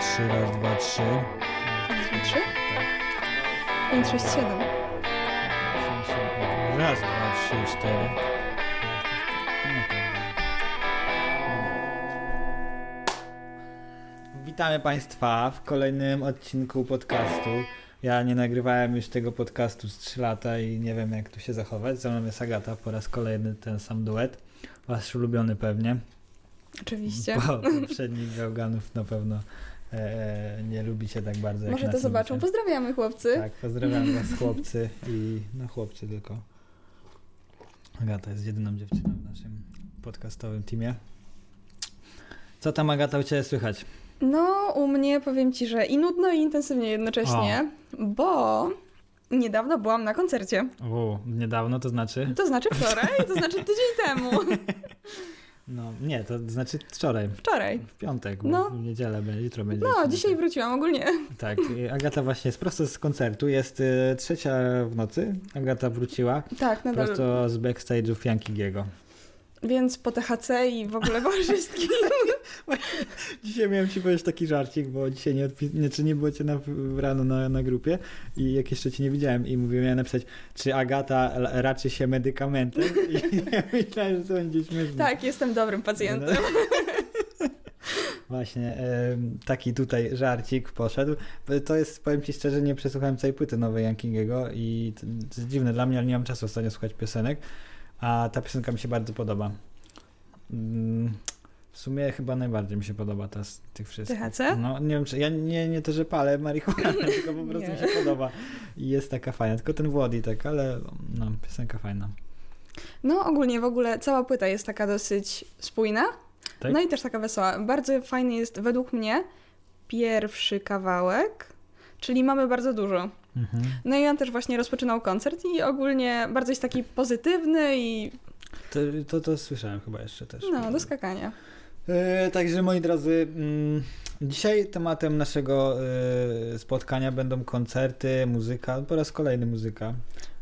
trzy, raz, dwa, trzy. Raz, dwa, trzy? Tak. 5, 6, 7. Raz, dwa, trzy, cztery. Witamy Państwa w kolejnym odcinku podcastu. Ja nie nagrywałem już tego podcastu z 3 lata i nie wiem jak tu się zachować. Ze mną jest Agata po raz kolejny ten sam duet. Wasz ulubiony pewnie. Oczywiście. Bo poprzednich gałganów na pewno e, nie lubicie tak bardzo jak Może to zobaczą. lubicie. Pozdrawiamy chłopcy. Tak, pozdrawiam was chłopcy i no chłopcy tylko. Agata jest jedyną dziewczyną w naszym podcastowym teamie. Co tam Agata u Ciebie słychać? No, u mnie powiem Ci, że i nudno, i intensywnie jednocześnie, bo niedawno byłam na koncercie. U, niedawno to znaczy? To znaczy wczoraj, to znaczy tydzień temu. No nie, to znaczy wczoraj, Wczoraj. w piątek, bo No. w niedzielę będzie, jutro będzie. No, dzisiaj wróciłam ogólnie. Tak, Agata właśnie jest prosto z koncertu, jest y, trzecia w nocy, Agata wróciła Tak, nadal. prosto z backstage'u Jankiego. Więc po THC i w ogóle po wszystkim. Dzisiaj miałem ci powiedzieć taki żarcik, bo dzisiaj nie, nie, czy nie było cię na, rano na, na grupie i jak jeszcze cię nie widziałem i mówię, miałem napisać, czy Agata raczy się medykamentem i ja myślałem, że to będzie śmieszne. tak, jestem dobrym pacjentem. No. Właśnie, taki tutaj żarcik poszedł. To jest, powiem ci szczerze, nie przesłuchałem całej płyty nowej Yankingiego i to, to jest dziwne dla mnie, ale nie mam czasu ostatnio słuchać piosenek, a ta piosenka mi się bardzo podoba. Mm, W sumie chyba najbardziej mi się podoba ta z tych wszystkich. THC? No nie wiem, czy ja nie, nie to, że palę marihuanę, tylko po prostu mi się podoba i jest taka fajna. Tylko ten Włody tak, ale no, piosenka fajna. No, ogólnie w ogóle cała płyta jest taka dosyć spójna. Tak? No i też taka wesoła. Bardzo fajny jest według mnie pierwszy kawałek, czyli mamy bardzo dużo. Mhm. No i on też właśnie rozpoczynał koncert i ogólnie bardzo jest taki pozytywny i To, to, to słyszałem chyba jeszcze też. no, do skakania. E, także moi drodzy, mm, dzisiaj tematem naszego e, spotkania będą koncerty, muzyka, po raz kolejny muzyka.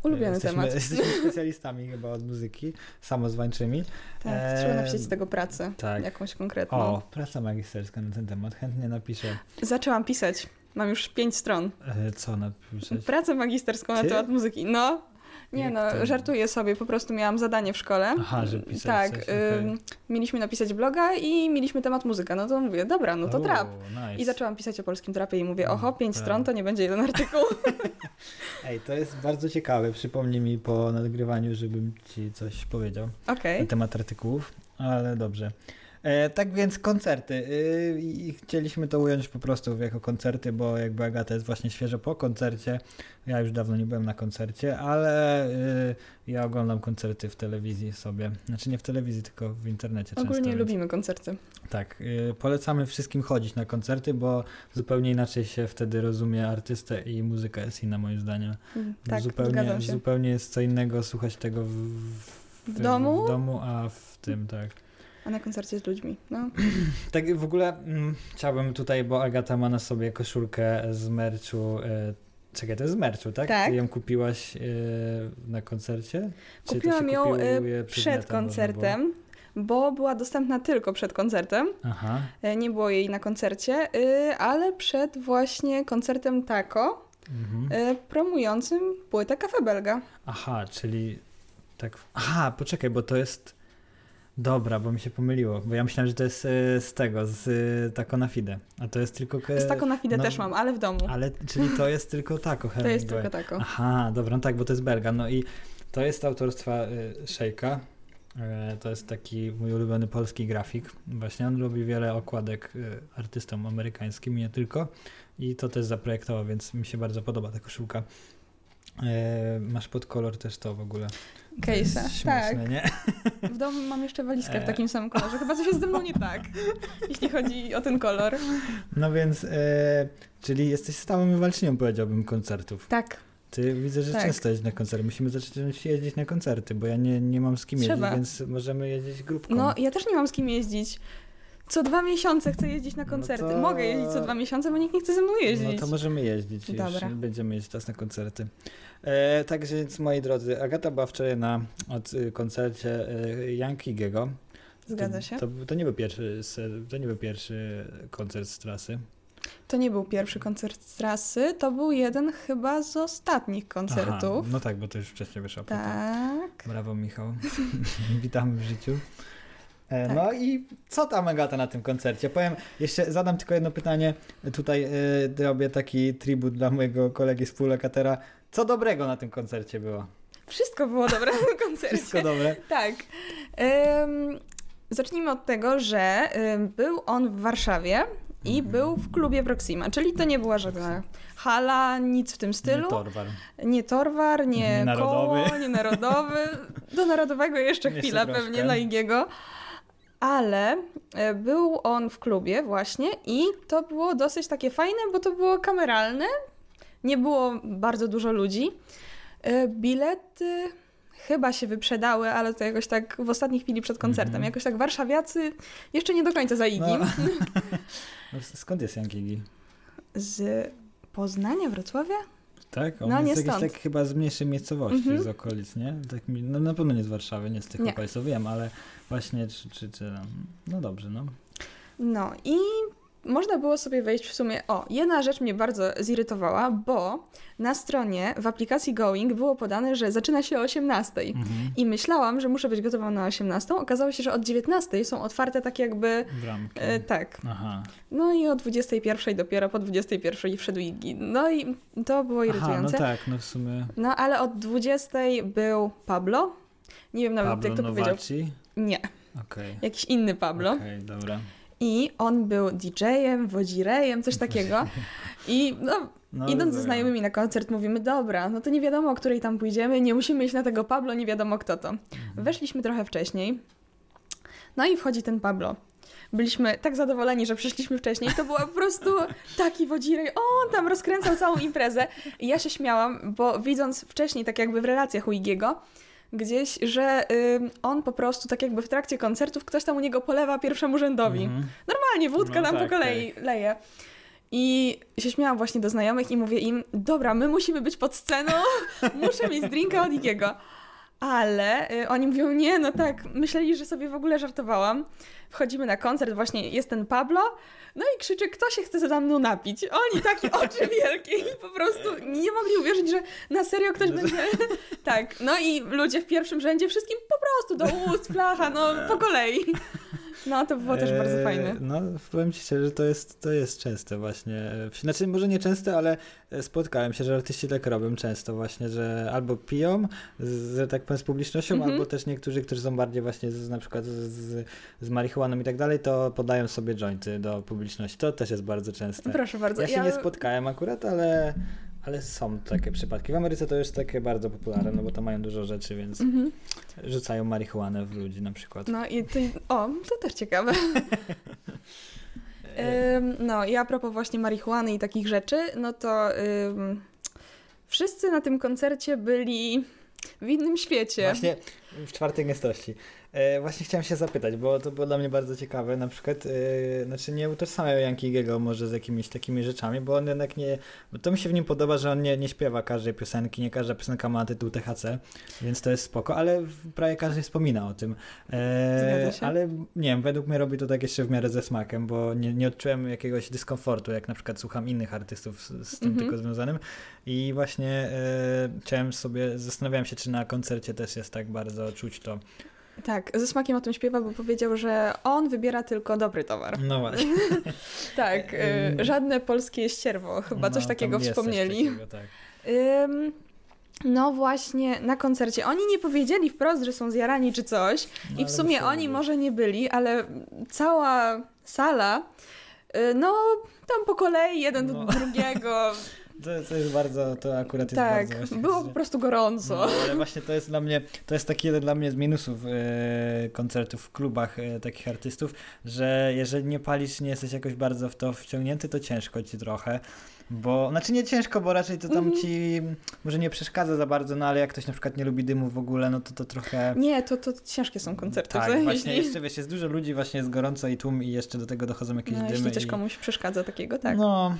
Ulubiony jesteśmy, temat. Jesteśmy specjalistami chyba od muzyki, samozwańczymi. Tak, Eee, trzeba napisać z tego pracę, tak. jakąś konkretną. O, praca magisterska na ten temat, chętnie napiszę. Zaczęłam pisać. Mam już pięć stron. E, co napisać? Pracę magisterską na Ty? temat muzyki. No. Nie Jak no, to? żartuję sobie, po prostu miałam zadanie w szkole. Aha, że pisać Tak, coś, okej. ym, mieliśmy napisać bloga i mieliśmy temat muzyka. No to mówię, dobra, no to trap. Nice. I zaczęłam pisać o polskim trapie i mówię, oho, pięć tak. stron to nie będzie jeden artykuł. Ej, to jest bardzo ciekawe, przypomnij mi po nagrywaniu, żebym ci coś powiedział. Okej. na temat artykułów, ale dobrze. E, tak więc koncerty. Y, I chcieliśmy to ująć po prostu jako koncerty, bo jakby Agata jest właśnie świeżo po koncercie. Ja już dawno nie byłem na koncercie, ale y, ja oglądam koncerty w telewizji sobie. Znaczy nie w telewizji, tylko w internecie często. Ogólnie więc- lubimy koncerty. Tak. Y, polecamy wszystkim chodzić na koncerty, bo zupełnie inaczej się wtedy rozumie artystę i muzyka jest inna moim zdaniem. Mm, Tak, zupełnie, zupełnie jest co innego słuchać tego w, W domu? w domu, a w tym, tak. A na koncercie z ludźmi. No. Tak w ogóle mm, chciałbym tutaj, bo Agata ma na sobie koszulkę z merchu. E, czekaj, to jest z merchu, tak? Tak. Ty ją kupiłaś e, na koncercie? Czy Kupiłam ją y, przed koncertem, bo była dostępna tylko przed koncertem. Aha, E, Nie było jej na koncercie, y, ale przed właśnie koncertem Taco, mhm. y, promującym płytę Cafe Belga. aha, czyli tak. Aha, poczekaj, bo to jest. Dobra, bo mi się pomyliło, bo ja myślałem, że to jest e, z tego, z e, Taco na Fide, a to jest tylko... Z Taco na Fide no, też mam, ale w domu. Ale, czyli to jest tylko Taco To jest tylko Taco. Aha, dobra, no tak, bo to jest Belga. No i to jest autorstwa y, Szejka. E, To jest taki mój ulubiony polski grafik. Właśnie on robi wiele okładek artystom amerykańskim, nie tylko. I to też zaprojektował, więc mi się bardzo podoba ta koszulka. E, Masz pod kolor też to w ogóle. Case'a, tak. nie? W domu mam jeszcze walizkę E. w takim samym kolorze. Chyba coś jest ze mną nie tak, jeśli chodzi o ten kolor. No więc, e, czyli jesteś stałą walcznią, powiedziałbym, koncertów. Tak, Ty widzę, że Tak. często jeździsz na koncerty. Musimy zacząć jeździć na koncerty, bo ja nie, nie mam z kim jeździć, Trzeba. więc możemy jeździć grupką. no ja też nie mam z kim jeździć. Co dwa miesiące chcę jeździć na No koncerty. to- Mogę jeździć co dwa miesiące, bo nikt nie chce ze mną jeździć. No to możemy jeździć Dobra. już. Będziemy mieć czas na koncerty. E, także więc moi drodzy, Agata była wczoraj na od, y, koncercie e, Yankiego. Zgadza to, się. To, to, nie był pierwszy, to nie był pierwszy koncert z trasy. To nie był pierwszy koncert z trasy, to był jeden chyba z ostatnich koncertów. Aha, no tak, bo to już wcześniej wyszło. Tak. Brawo, Michał. Witamy w życiu. E, Tak. No i co tam Agata na tym koncercie? Powiem, jeszcze zadam tylko jedno pytanie. Tutaj y, robię taki tribut dla mojego kolegi współlokatera. Co dobrego na tym koncercie było? Wszystko było dobre na tym koncercie. Wszystko dobre. Tak. Zacznijmy od tego, że był on w Warszawie i Mhm. był w klubie Proxima, czyli to nie była żadna hala, nic w tym stylu. Nie Torwar. Nie Torwar, nie, Nie narodowy. koło, nie narodowy. Do narodowego jeszcze Jeszcze chwila troszkę. pewnie dla Igiego. Ale e, był on w klubie właśnie i to było dosyć takie fajne, bo to było kameralne. Nie było bardzo dużo ludzi. E, Bilety chyba się wyprzedały, ale to jakoś tak w ostatniej chwili przed koncertem. Mhm. Jakoś tak warszawiacy jeszcze nie do końca za Igim. No. No, skąd jest Jan Gigi? Z Poznania, Wrocławia? Tak? On No, jest jakiś tak chyba z mniejszej miejscowości, Mhm. z okolic, nie? Tak mi, no na pewno nie z Warszawy, nie z tych Nie. okolic, wiem, ale właśnie czy, czy, czy no dobrze, no. No i można było sobie wejść w sumie. O, jedna rzecz mnie bardzo zirytowała, bo na stronie w aplikacji Going było podane, że zaczyna się o 18. Mhm. I myślałam, że muszę być gotowa na 18. Okazało się, że od 19 są otwarte tak jakby. Bramki. E, tak. Aha. No i o 21 dopiero po 21 wszedł Iggy. No i to było Aha, no irytujące. tak, no w sumie No ale od 20 był Pablo. Nie wiem nawet Pablo jak to powiedział. Novaci. Nie, Okej. jakiś inny Pablo. Okej, dobra. I on był DJ-em, wodzirejem, coś takiego. I no, No, idąc ze znajomymi na koncert mówimy, dobra, no to nie wiadomo, o której tam pójdziemy, nie musimy iść na tego Pablo, nie wiadomo kto to. Mhm. Weszliśmy trochę wcześniej. No i wchodzi ten Pablo. Byliśmy tak zadowoleni, że przyszliśmy wcześniej. To był po prostu taki wodzirej. O, on tam rozkręcał całą imprezę. I ja się śmiałam, bo widząc wcześniej, tak jakby w relacjach u Igiego, gdzieś, że ym, on po prostu tak jakby w trakcie koncertów ktoś tam u niego polewa pierwszemu rzędowi. Mhm. Normalnie wódka No nam tak, po kolei leje. I się śmiałam właśnie do znajomych i mówię im, dobra, my musimy być pod sceną, muszę mieć drinka od Igiego. Ale y, oni mówią, nie, no tak, myśleli, że sobie w ogóle żartowałam. Wchodzimy na koncert, właśnie jest ten Pablo, no i krzyczy, kto się chce za mną napić? Oni takie oczy wielkie i po prostu nie mogli uwierzyć, że na serio ktoś będzie... tak, no i ludzie w pierwszym rzędzie wszystkim po prostu do ust, flacha, no po kolei. No to było też bardzo Eee, fajne. No, powiem ci szczerze, to jest, to jest częste właśnie. Znaczy, może nie częste, ale spotkałem się, że artyści tak robią często właśnie, że albo piją, z, że tak powiem, z publicznością, Mhm. albo też niektórzy, którzy są bardziej właśnie z, na przykład z, z, marihuaną i tak dalej, to podają sobie jointy do publiczności. To też jest bardzo częste. Proszę bardzo. Ja się nie spotkałem akurat, ale, ale są takie przypadki. W Ameryce to już takie bardzo popularne, no bo tam mają dużo rzeczy, więc Mhm. rzucają marihuanę w ludzi na przykład. No i ty, o, to też ciekawe. Ym, no i a propos właśnie marihuany i takich rzeczy, no to ym, wszyscy na tym koncercie byli w innym świecie. Właśnie w czwartej gęstości. E, właśnie chciałem się zapytać, bo to było dla mnie bardzo ciekawe. Na przykład, e, znaczy nie utożsamiał Jankiego może z jakimiś takimi rzeczami, bo on jednak nie. Bo to mi się w nim podoba, że on nie, nie śpiewa każdej piosenki, nie każda piosenka ma tytuł THC, więc to jest spoko, ale prawie każdy wspomina o tym. E, ale nie wiem, według mnie robi to tak jeszcze w miarę ze smakiem, bo nie, nie odczułem jakiegoś dyskomfortu, jak na przykład słucham innych artystów z, z tym Mhm. tylko związanym. I właśnie e, chciałem sobie, zastanawiałem się, czy na koncercie też jest tak bardzo czuć to. Tak, ze smakiem o tym śpiewa, bo powiedział, że on wybiera tylko dobry towar. No właśnie. Tak, Ym. y, żadne polskie ścierwo, chyba coś No, takiego tam jest coś wspomnieli. takiego, tak. Ym, no właśnie, na koncercie. Oni nie powiedzieli wprost, że są zjarani czy coś. No, I w sumie oni być. może nie byli, ale cała sala, y, no tam po kolei jeden No. do drugiego. To, to jest bardzo, to akurat jest tak, bardzo właśnie... było po prostu gorąco. No, ale właśnie to jest dla mnie, to jest taki jeden dla mnie z minusów e, koncertów w klubach e, takich artystów, że jeżeli nie palisz, nie jesteś jakoś bardzo w to wciągnięty, to ciężko ci trochę. Bo, znaczy nie ciężko, bo raczej to tam Mhm. ci może nie przeszkadza za bardzo, no ale jak ktoś na przykład nie lubi dymu w ogóle, no to to trochę... Nie, to, to ciężkie są koncerty. Tak, właśnie jeszcze wiesz, jest dużo ludzi, właśnie jest gorąco i tłum i jeszcze do tego dochodzą jakieś no, dymy. jeśli też i... komuś przeszkadza takiego, tak. No,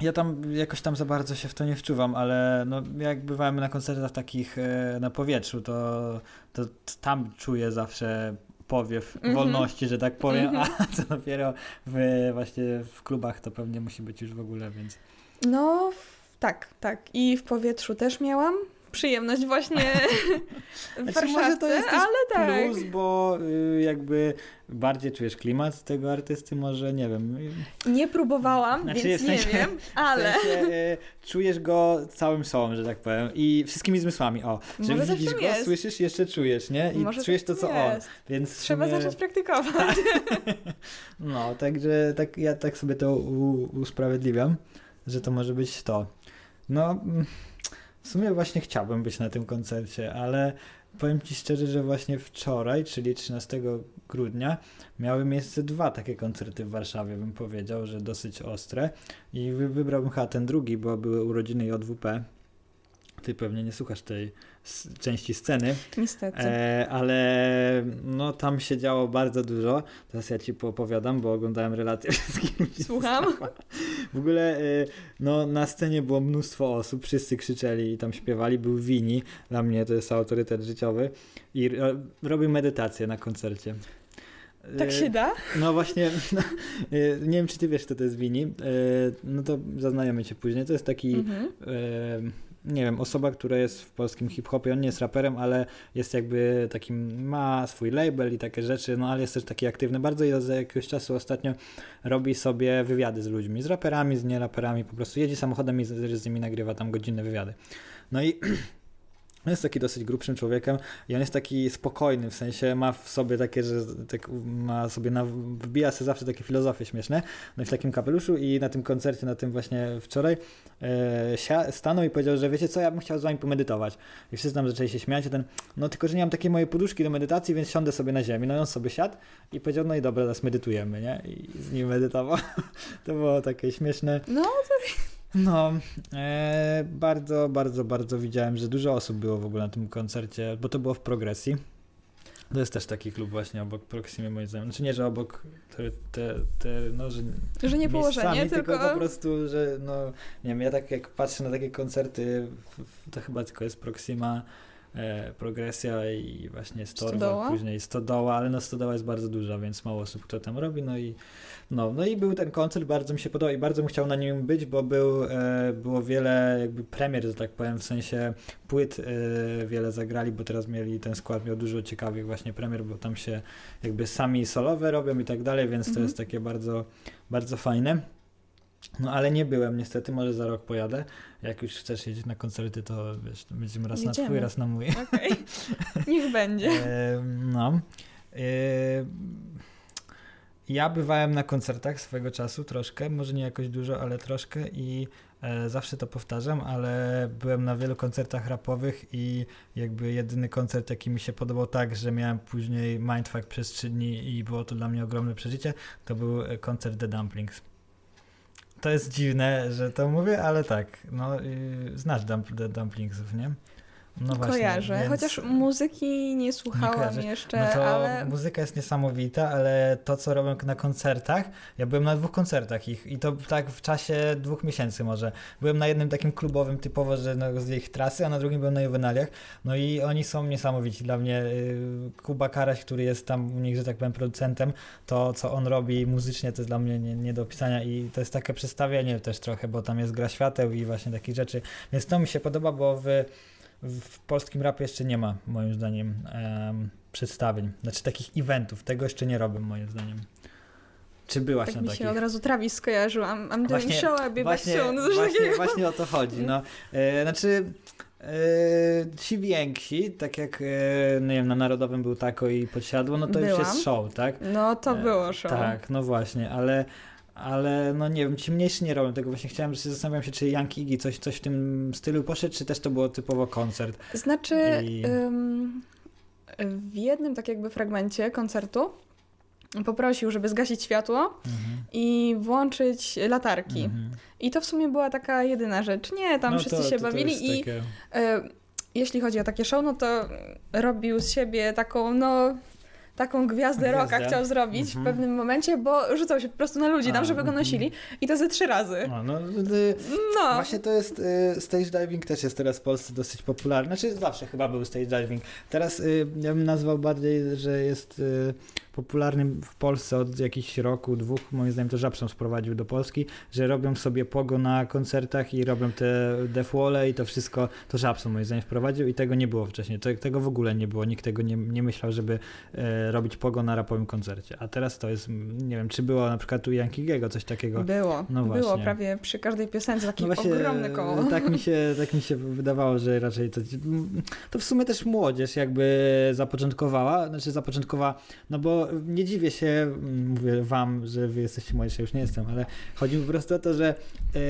ja tam jakoś tam za bardzo się w to nie wczuwam, ale no, jak bywamy na koncertach takich e, na powietrzu, to, to tam czuję zawsze powiew Mhm. wolności, że tak powiem, Mhm. a co dopiero w, właśnie w klubach to pewnie musi być już w ogóle, więc No, tak, tak. I w powietrzu też miałam przyjemność właśnie w Znaczy, może to jest ale tak. plus, bo y, jakby bardziej czujesz klimat tego artysty, może nie wiem. y, Nie próbowałam, Znaczy, więc w sensie- nie wiem, ale W sensie, y, czujesz go całym sobą, że tak powiem, i wszystkimi zmysłami. O, że Może widzisz go, jest. słyszysz, jeszcze czujesz, nie? I może czujesz to, co tam on. jest. Więc Trzeba sumie- zacząć praktikować. No, także tak, ja tak sobie to usprawiedliwiam, że to może być to. No, mm, w sumie właśnie chciałbym być na tym koncercie, ale powiem Ci szczerze, że właśnie wczoraj, czyli 13 grudnia, miały miejsce dwa takie koncerty w Warszawie, bym powiedział, że dosyć ostre. I wy- wybrałbym chyba ten drugi, bo były urodziny JWP. Ty pewnie nie słuchasz tej części sceny. Niestety. E, ale no tam się działo bardzo dużo. Teraz ja ci poopowiadam, bo oglądałem relacje wszystkich Słucham. W ogóle e, no, na scenie było mnóstwo osób, wszyscy krzyczeli i tam śpiewali. Był Wini, dla mnie to jest autorytet życiowy i ro, robił medytację na koncercie. tak E, się da? no właśnie, no, nie wiem czy ty wiesz kto to jest Wini, no to zaznajemy cię później. To jest taki Mhm. Nie wiem, osoba, która jest w polskim hip-hopie, on nie jest raperem, ale jest jakby takim, ma swój label i takie rzeczy, no ale jest też taki aktywny bardzo i za jakiegoś czasu ostatnio robi sobie wywiady z ludźmi, z raperami, z nieraperami, po prostu jeździ samochodem i z, z nimi nagrywa tam godzinne wywiady. No i on jest taki dosyć grubszym człowiekiem i on jest taki spokojny, w sensie ma w sobie takie, że tak ma sobie, na, wbija sobie zawsze takie filozofie śmieszne. No i w takim kapeluszu i na tym koncercie, na tym właśnie wczoraj e, stanął i powiedział, że wiecie co, ja bym chciał z wami pomedytować. I wszyscy tam zaczęli się śmiać, ten, no tylko, że nie mam takiej mojej poduszki do medytacji, więc siądę sobie na ziemi. No i on sobie siadł i powiedział, no i dobra, teraz medytujemy, nie? I z nim medytował. to było takie śmieszne. No, No, e, bardzo, bardzo, bardzo widziałem, że dużo osób było w ogóle na tym koncercie, bo to było w progresji. To jest też taki klub właśnie obok Proximy moim zdaniem. Znaczy nie, że obok te, te, te no, że że nie położenie, miejscami, tylko... po prostu, że no, nie wiem, ja tak jak patrzę na takie koncerty, to chyba tylko jest Proxima, Progresja i właśnie Storwa, Stodoła? później Stodoła, ale no Stodoła jest bardzo duża, więc mało osób kto tam robi, no i no, no i był ten koncert, bardzo mi się podobał i bardzo bym chciał na nim być, bo był, e, było wiele jakby premier, że tak powiem, w sensie płyt e, wiele zagrali, bo teraz mieli, ten skład miał dużo ciekawych właśnie premier, bo tam się jakby sami solowe robią i tak dalej, więc to Mhm. jest takie bardzo, bardzo fajne. No ale nie byłem niestety, może za rok pojadę. Jak już chcesz jeździć na koncerty, to wiesz, będziemy raz na Jedziemy. twój, raz na mój. Okej, niech będzie. E, no. E, ja bywałem na koncertach swego czasu troszkę, może nie jakoś dużo, ale troszkę i e, zawsze to powtarzam, ale byłem na wielu koncertach rapowych i jakby jedyny koncert, jaki mi się podobał tak, że miałem później mindfuck przez trzy dni i było to dla mnie ogromne przeżycie, to był e, koncert The Dumplings. To jest dziwne, że to mówię, ale tak, no y, znasz dump, Dumplingsów, nie? No Kojarzę, więc- chociaż muzyki nie słuchałam kojarzysz. jeszcze, no to ale muzyka jest niesamowita, ale to, co robią na koncertach, ja byłem na dwóch koncertach ich i to tak w czasie dwóch miesięcy może. Byłem na jednym takim klubowym typowo, że no, z ich trasy, a na drugim byłem na juwenaliach. No i oni są niesamowici. Dla mnie y, Kuba Karaś, który jest tam u nich, że tak powiem, producentem, to co on robi muzycznie, to jest dla mnie nie, nie do opisania i to jest takie przedstawienie też trochę, bo tam jest gra świateł i właśnie takich rzeczy. Więc to mi się podoba, bo w w polskim rapie jeszcze nie ma, moim zdaniem, em, przedstawień, znaczy takich eventów. Tego jeszcze nie robią, moim zdaniem. Czy byłaś tak na mi takich? się od razu Travis skojarzył. I'm, I'm doing show, I'll be Właśnie, soon. Właśnie, właśnie o to chodzi. No. E, znaczy, e, ci więksi, tak jak e, nie wiem, na Narodowym był Tako i Podsiadło, no to już Byłam. jest show, tak? No to E, było show. Tak, no właśnie, ale, ale no nie wiem, ci mniejsi nie robią tego. Właśnie chciałem, że zastanawiam się, czy Young Iggy coś, coś w tym stylu poszedł, czy też to było typowo koncert. Znaczy, I- ym, w jednym tak jakby fragmencie koncertu poprosił, żeby zgasić światło Mhm. i włączyć latarki. Mhm. I to w sumie była taka jedyna rzecz. Nie, tam No wszyscy to- się to- to bawili jest i takie- e, jeśli chodzi o takie show, no to robił z siebie taką, no taką gwiazdę rocka chciał zrobić Mhm. w pewnym momencie, bo rzucał się po prostu na ludzi tam, żeby go mhm. nosili i to ze trzy razy. No, no, y, No, Właśnie to jest, y, stage diving też jest teraz w Polsce dosyć popularny, znaczy zawsze chyba był stage diving. Teraz y, ja bym nazwał bardziej, że jest y, popularny w Polsce od jakichś roku, dwóch, moim zdaniem to Żabson sprowadził do Polski, że robią sobie pogo na koncertach i robią te deathwall i to wszystko, to Żabson moim zdaniem wprowadził i tego nie było wcześniej, Te, tego w ogóle nie było, nikt tego nie, nie myślał, żeby e, robić pogo na rapowym koncercie, a teraz to jest, nie wiem, czy było na przykład u Yankiego coś takiego, było. No było właśnie. prawie przy każdej piosence takie no właśnie, ogromne koło. Tak mi, się, tak mi się wydawało, że raczej to, to w sumie też młodzież jakby zapoczątkowała, znaczy zapoczątkowała, no bo nie dziwię się, mm, mówię wam, że wy jesteście młodsi, ja już nie jestem, ale chodzi mi po prostu o to, że e,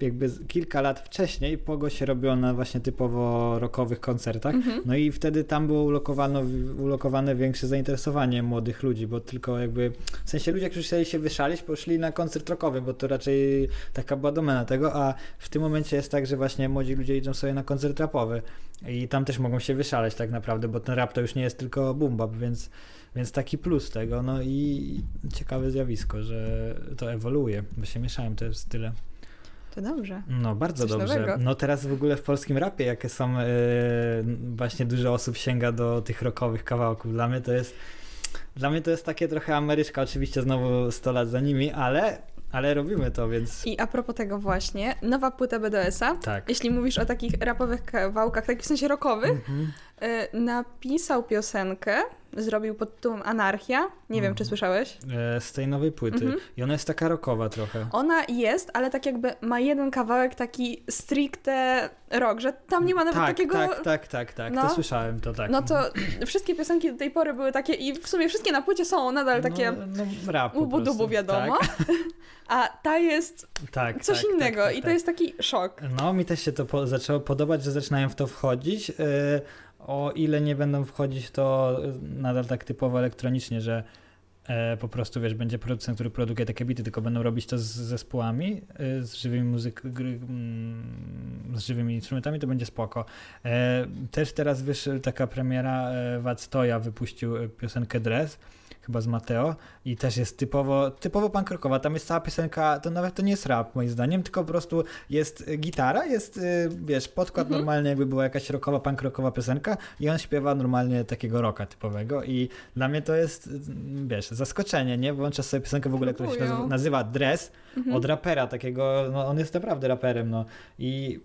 jakby kilka lat wcześniej Pogo się robiło na właśnie typowo rockowych koncertach, Mhm. no i wtedy tam było ulokowano, ulokowane większe zainteresowanie młodych ludzi, bo tylko jakby, w sensie ludzie, którzy chcieli się wyszalić, poszli na koncert rockowy, bo to raczej taka była domena tego, a w tym momencie jest tak, że właśnie młodzi ludzie idą sobie na koncert rapowy i tam też mogą się wyszaleć tak naprawdę, bo ten rap to już nie jest tylko boom bap, więc, więc taki plus tego, no i ciekawe zjawisko, że to ewoluuje, bo się mieszają te style. To dobrze. No, bardzo Coś dobrze. nowego. No teraz w ogóle w polskim rapie, jakie są, e, właśnie dużo osób sięga do tych rockowych kawałków. Dla mnie to jest, dla mnie to jest takie trochę Ameryczka, oczywiście znowu 100 lat za nimi, ale, ale robimy to, więc I a propos tego właśnie, nowa płyta BDS-a, tak. jeśli mówisz o takich rapowych kawałkach, takich w sensie rockowych, Mhm. y, napisał piosenkę, zrobił pod tytułem Anarchia. Nie wiem, czy Mhm. słyszałeś? E, Z tej nowej płyty. Mhm. I ona jest taka rockowa trochę. Ona jest, ale tak jakby ma jeden kawałek taki stricte rock, że tam nie ma nawet tak, takiego... tak, tak, tak, tak. To No. słyszałem to tak. No to wszystkie piosenki do tej pory były takie i w sumie wszystkie na płycie są nadal takie No, no rap ubu-dubu wiadomo. A ta jest Tak, tak, coś tak, innego tak, tak, i to tak. jest taki szok. No, mi też się to po, zaczęło podobać, że zaczynają w to wchodzić. Yy, o ile nie będą wchodzić, to y, nadal tak typowo elektronicznie, że e, po prostu, wiesz, będzie producent, który produkuje takie bity, tylko będą robić to z zespołami, y, z żywymi muzyk, gry, mm, z żywymi instrumentami, to będzie spoko. E, też teraz wyszła taka premiera, e, Wactoja wypuścił piosenkę Dress, chyba z Mateo i też jest typowo, typowo punk rockowa. Tam jest cała piosenka, to nawet to nie jest rap moim zdaniem, tylko po prostu jest y, gitara, jest, y, wiesz, podkład Mhm. normalny, jakby była jakaś rockowa, punk rockowa piosenka i on śpiewa normalnie takiego rocka typowego i dla mnie to jest, y, wiesz, zaskoczenie, nie? Włączasz sobie piosenkę w ogóle, która się nazywa Dress Mhm. od rapera takiego, no on jest naprawdę raperem, no i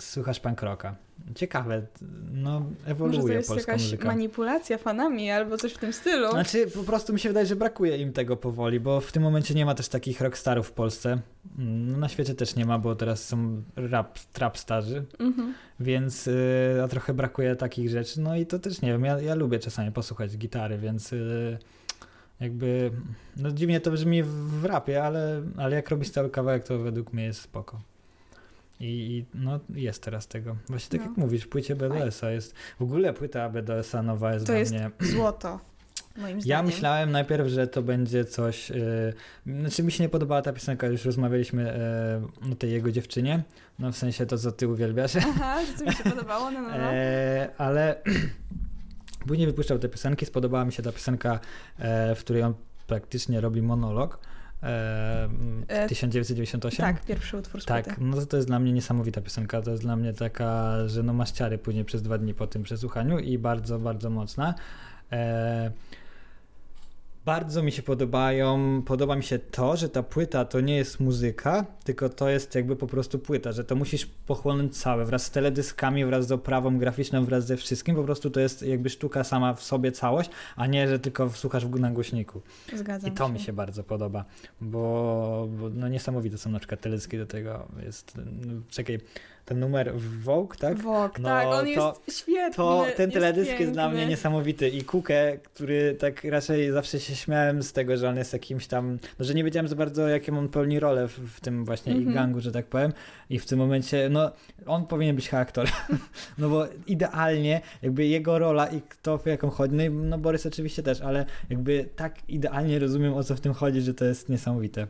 słuchasz punk rocka. Ciekawe, no Może to ewoluuje jest polska jakaś muzyka. manipulacja fanami albo coś w tym stylu. Znaczy, po prostu mi się wydaje, że brakuje im tego powoli, bo w tym momencie nie ma też takich rockstarów w Polsce. No, na świecie też nie ma, bo teraz są rap, trap starzy, Mhm. więc yy, a trochę brakuje takich rzeczy. No i to też nie wiem, ja, ja lubię czasami posłuchać gitary, więc yy, jakby, no dziwnie to brzmi w, w rapie, ale, ale jak robisz cały kawałek, to według mnie jest spoko. I, I no jest teraz tego. Właśnie tak No. jak mówisz, płycie BDS-a jest, w ogóle płyta BDS-a nowa jest To dla jest mnie... Złoto, moim zdaniem. Ja myślałem najpierw, że to będzie coś. Yy, znaczy, mi się nie podobała ta piosenka, już rozmawialiśmy yy, o tej jego dziewczynie. No w sensie to, co ty uwielbiasz. Aha, że co mi się podobało, no, no, no. E, ale później wypuszczał te piosenki. Spodobała mi się ta piosenka, e, w której on praktycznie robi monolog. E, E, 1998. Tak, pierwszy utwór z płyty. Tak, no to, to jest dla mnie niesamowita piosenka. To jest dla mnie taka, że no masz ciary później przez dwa dni po tym przesłuchaniu i bardzo, bardzo mocna. E, bardzo mi się podobają. Podoba mi się to, że ta płyta to nie jest muzyka, tylko to jest jakby po prostu płyta, że to musisz pochłonąć całe wraz z teledyskami, wraz z oprawą graficzną, wraz ze wszystkim. Po prostu to jest jakby sztuka sama w sobie całość, a nie, że tylko słuchasz w na głośniku. Zgadzam I to mi się bardzo podoba, bo, bo no niesamowite są na przykład teledyski do tego. Jest, czekaj, ten numer Vogue, tak? Wok, No, tak, on to- jest świetny. To ten teledysk jest, jest, dla mnie niesamowity i Kukę, który tak raczej zawsze się śmiałem z tego, że on jest jakimś tam, no że nie wiedziałem za bardzo jaką on pełni rolę w, w tym właśnie Mhm. ich gangu, że tak powiem i w tym momencie, no on powinien być aktor, no bo idealnie jakby jego rola i kto w jaką chodzi, no, i, no Borys oczywiście też, ale jakby tak idealnie rozumiem o co w tym chodzi, że to jest niesamowite.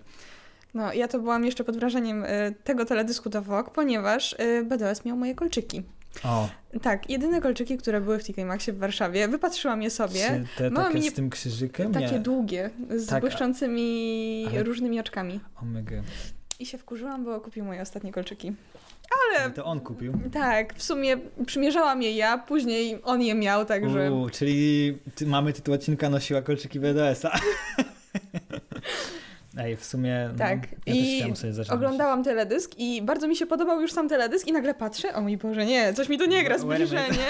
No, ja to byłam jeszcze pod wrażeniem y, tego teledysku do Vogue, ponieważ y, BDS miał moje kolczyki. O, Tak, jedyne kolczyki, które były w TK Maxie w Warszawie, wypatrzyłam je sobie. czy te takie z tym krzyżykiem? Takie Nie. długie, z Tak, błyszczącymi ale- różnymi oczkami. Omega. I się wkurzyłam, bo kupił moje ostatnie kolczyki. Ale to on kupił. Tak, w sumie przymierzałam je ja, później on je miał, także... Uuu, czyli mamy tytuł odcinka nosiła kolczyki BDS-a. Ej, w sumie no, Tak, ja też i chciałem sobie zacząć. Oglądałam teledysk i bardzo mi się podobał już sam teledysk i nagle patrzę, o mój Boże, nie, coś mi tu nie gra, zbliżenie.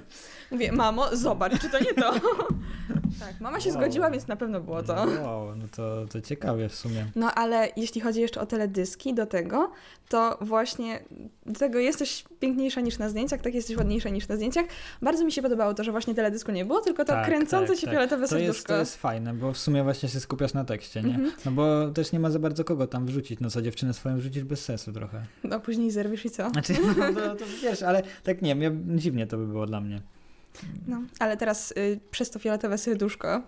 Mówię, mamo, zobacz, czy to nie to. tak, mama się Wow. zgodziła, więc na pewno było to. Wow, no to, to ciekawie w sumie. No ale jeśli chodzi jeszcze o teledyski do tego, to właśnie do tego jesteś piękniejsza niż na zdjęciach, tak jesteś ładniejsza niż na zdjęciach. Bardzo mi się podobało to, że właśnie teledysku nie było, tylko to Tak, kręcące tak, się tak. fioletowe To jest, to jest fajne, bo w sumie właśnie się skupiasz na tekście, nie? Mhm. No bo też nie ma za bardzo kogo tam wrzucić. No co, dziewczynę swoją wrzucisz bez sensu trochę. No później zerwisz i co? Znaczy, no to, to wiesz, ale tak nie wiem, ja, dziwnie to by było dla mnie. No, ale teraz y, przez to fioletowe serduszko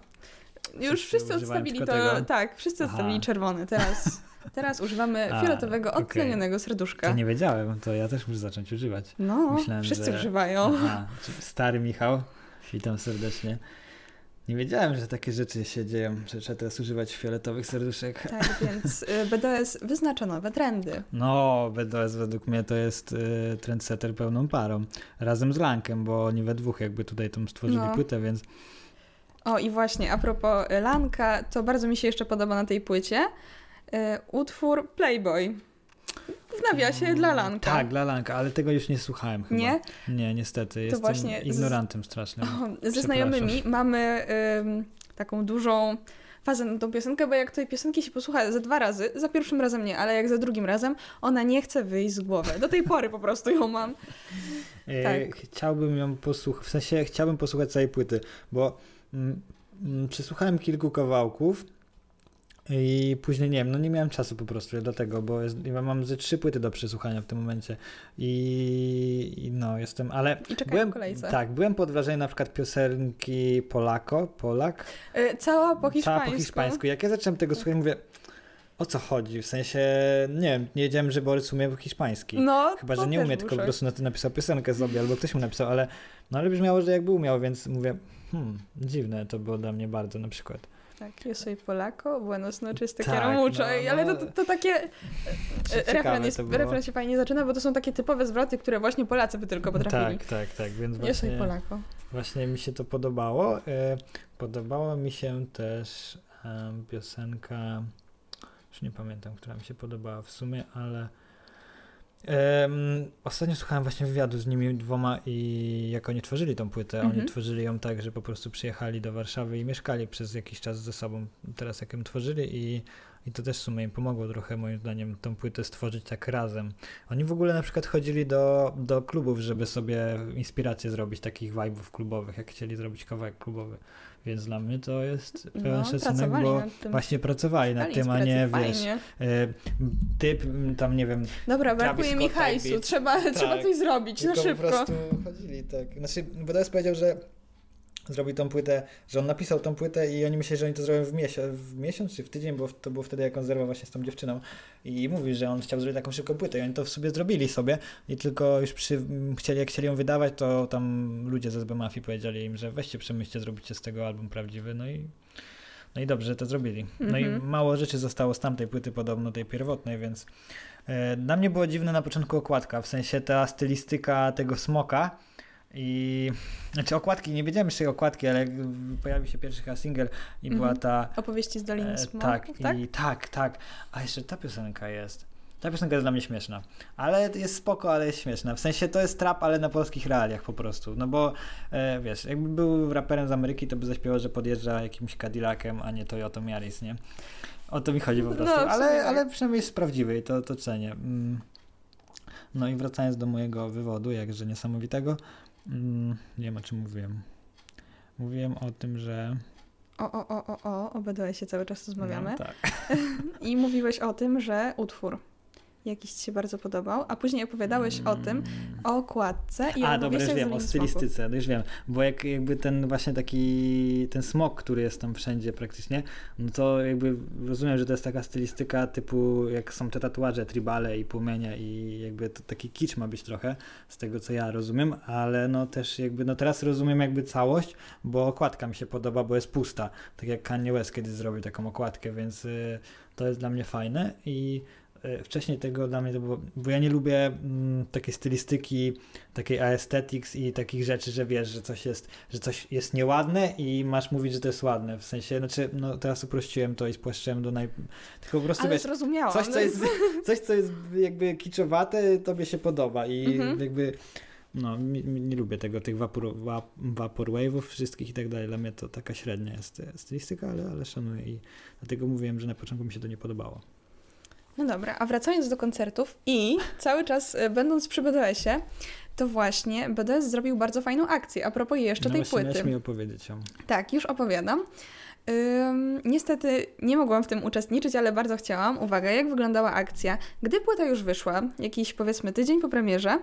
już Wszyscy wszyscy odstawili to, tego? tak, wszyscy Aha. odstawili czerwony. Teraz, teraz używamy A, fioletowego, odtlenionego serduszka. To nie wiedziałem, to ja też muszę zacząć używać. No, Myślałem, wszyscy że- używają. Aha, stary Michał, witam serdecznie. Nie wiedziałem, że takie rzeczy się dzieją, że trzeba teraz używać fioletowych serduszek. Tak, więc y, BDS wyznacza nowe trendy. No, BDS według mnie to jest y, trendsetter pełną parą. Razem z Lankiem, bo oni we dwóch jakby tutaj tą stworzyli No. płytę, więc O i właśnie, a propos Lanka, to bardzo mi się jeszcze podoba na tej płycie y, utwór Playboy. W nawiasie dla Lanka. Tak, dla Lanka, ale tego już nie słuchałem chyba. Nie? Nie, niestety. Jestem właśnie z- ignorantem strasznym. O, ze znajomymi mamy ym, taką dużą fazę na tą piosenkę, bo jak tej piosenki się posłucha za dwa razy, za pierwszym razem nie, ale jak za drugim razem, ona nie chce wyjść z głowy. Do tej pory po prostu ją mam. E, Tak. Chciałbym ją posłuchać, w sensie chciałbym posłuchać całej płyty, bo mm, mm, przesłuchałem kilku kawałków i później nie wiem, no nie miałem czasu po prostu do tego, bo jest, ja mam ze trzy płyty do przesłuchania w tym momencie i, i no jestem, ale I byłem, w kolejce. tak, byłem pod wrażeniem na przykład piosenki Polako, Polak, Y, cała po cała hiszpańsku. po hiszpańsku. Jak ja zacząłem tego słuchać, mówię, o co chodzi? W sensie, nie wiem, nie wiedziałem, że Borys umie hiszpański. No, Chyba, że nie umie, tylko po prostu na to napisał piosenkę sobie, albo ktoś mu napisał, ale, no ale brzmiało, że jakby umiał, więc mówię, hmm, dziwne to było dla mnie bardzo na przykład. Tak, yo soy Polaco, buenos noches, te Tak, quiero mucho. no, I- ale to, no. to, to takie... e, Ciekawe refren, jest, to było. refren się fajnie zaczyna, bo to są takie typowe zwroty, które właśnie Polacy by tylko potrafili. Tak, tak, tak, więc Yo soy właśnie, Polaco. właśnie mi się to podobało. E, Podobała mi się też piosenka, już nie pamiętam, która mi się podobała w sumie, ale em, ostatnio słuchałem właśnie wywiadu z nimi dwoma i jak oni tworzyli tą płytę, Mhm. oni tworzyli ją tak, że po prostu przyjechali do Warszawy i mieszkali przez jakiś czas ze sobą, teraz jak ją tworzyli i i to też w sumie im pomogło trochę, moim zdaniem, tą płytę stworzyć tak razem. Oni w ogóle na przykład chodzili do, do klubów, żeby sobie inspirację zrobić takich vibe'ów klubowych, jak chcieli zrobić kawałek klubowy. Więc dla mnie to jest pełen No, szacunek, bo właśnie pracowali nad tym, a nie wiesz, Fajnie. e, typ m, tam nie wiem, Dobra, brakuje mi type hajsu, trzeba, trzeba Tak. coś zrobić na tylko po szybko. prostu chodzili tak. Znaczy, BDS powiedział, że zrobił tą płytę, że on napisał tą płytę i oni myśleli, że oni to zrobią w, miesiąc, w miesiąc czy w tydzień, bo to było wtedy jak on zerwał właśnie z tą dziewczyną i mówi, że on chciał zrobić taką szybką płytę i oni to w sobie zrobili sobie i tylko już przy, chcieli, jak chcieli ją wydawać, to tam ludzie ze SB Mafii powiedzieli im, że weźcie, przemyślcie, zrobicie z tego album prawdziwy, no i no i dobrze, że to zrobili. No i Mhm. mało rzeczy zostało z tamtej płyty podobno, tej pierwotnej, więc e, dla mnie było dziwne na początku okładka, w sensie ta stylistyka tego smoka i znaczy okładki, nie wiedziałem jeszcze okładki, ale pojawił się pierwszy chyba single i Mhm. była ta Opowieści z Doliny e, Smoków, tak, tak? i tak, tak, a jeszcze ta piosenka jest. Ta piosenka jest dla mnie śmieszna, ale jest spoko, ale jest śmieszna. W sensie to jest trap, ale na polskich realiach po prostu. No bo e, wiesz, jakby był raperem z Ameryki, to by zaśpiewał, że podjeżdża jakimś Cadillacem, a nie Toyotą Yaris, nie? O to mi chodzi po No, prostu. sumie ale, ale przynajmniej jest prawdziwy i to, to cenię. Mm. No i wracając do mojego wywodu, jakże niesamowitego, mm, nie wiem o czym mówiłem. Mówiłem o tym, że. O, o, o, o, o, o BDS-ie cały czas rozmawiamy. No, tak. I mówiłeś o tym, że utwór. Jakiś ci się bardzo podobał, a później opowiadałeś o tym, o okładce i A, o dobra, już wiem, o stylistyce, no już wiem, bo jak jakby ten właśnie taki, ten smok, który jest tam wszędzie praktycznie, no to jakby rozumiem, że to jest taka stylistyka typu, jak są te tatuaże, tribale i płomienia i jakby to taki kicz ma być trochę, z tego co ja rozumiem, ale no też jakby, no teraz rozumiem jakby całość, bo okładka mi się podoba, bo jest pusta, tak jak Kanye West kiedyś zrobił taką okładkę, więc y, to jest dla mnie fajne i wcześniej tego dla mnie to było, bo ja nie lubię mm, takiej stylistyki, takiej aesthetics i takich rzeczy, że wiesz, że coś jest, że coś jest nieładne i masz mówić, że to jest ładne, w sensie, znaczy, no teraz uprościłem to i spłaszczyłem do naj... tylko po prostu Ale wiesz, zrozumiałam. coś, co jest, coś, co jest jakby kiczowate, tobie się podoba i Mhm. jakby no, mi, mi, nie lubię tego, tych vapor, va, vaporwave'ów wszystkich i tak dalej. Dla mnie to taka średnia jest e, stylistyka, ale, ale szanuję i dlatego mówiłem, że na początku mi się to nie podobało. No dobra, a wracając do koncertów i cały czas e, będąc przy BDS-ie, to właśnie BDS zrobił bardzo fajną akcję a propos jeszcze no tej płyty. mi opowiedzieć o... Tak, już opowiadam. Ym, niestety nie mogłam w tym uczestniczyć, ale bardzo chciałam. Uwaga, jak wyglądała akcja? Gdy płyta już wyszła, jakiś powiedzmy tydzień po premierze,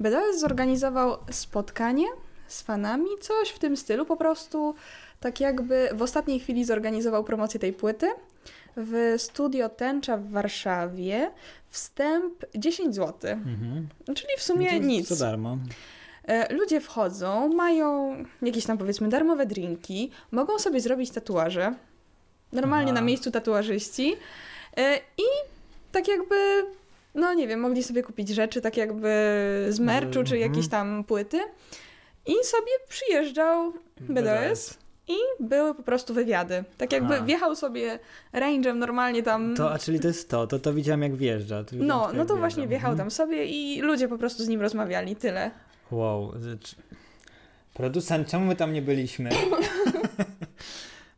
BDS zorganizował spotkanie z fanami, coś w tym stylu, po prostu tak jakby w ostatniej chwili zorganizował promocję tej płyty w studio Tęcza w Warszawie. Wstęp 10 zł, Mhm. czyli w sumie No to nic. Za darmo. E, Ludzie wchodzą, mają jakieś tam powiedzmy darmowe drinki, mogą sobie zrobić tatuaże. Normalnie Aha. na miejscu tatuażyści. E, I tak jakby, no nie wiem, mogli sobie kupić rzeczy tak jakby z merchu czy Mhm. jakieś tam płyty. I sobie przyjeżdżał BDS i były po prostu wywiady. Tak jakby Aha. wjechał sobie range'em normalnie tam. To, a czyli to jest to, to, to widziałem jak wjeżdża. To no, no to właśnie wjechał Mhm. tam sobie i ludzie po prostu z nim rozmawiali, tyle. Wow. Producent, czemu my tam nie byliśmy?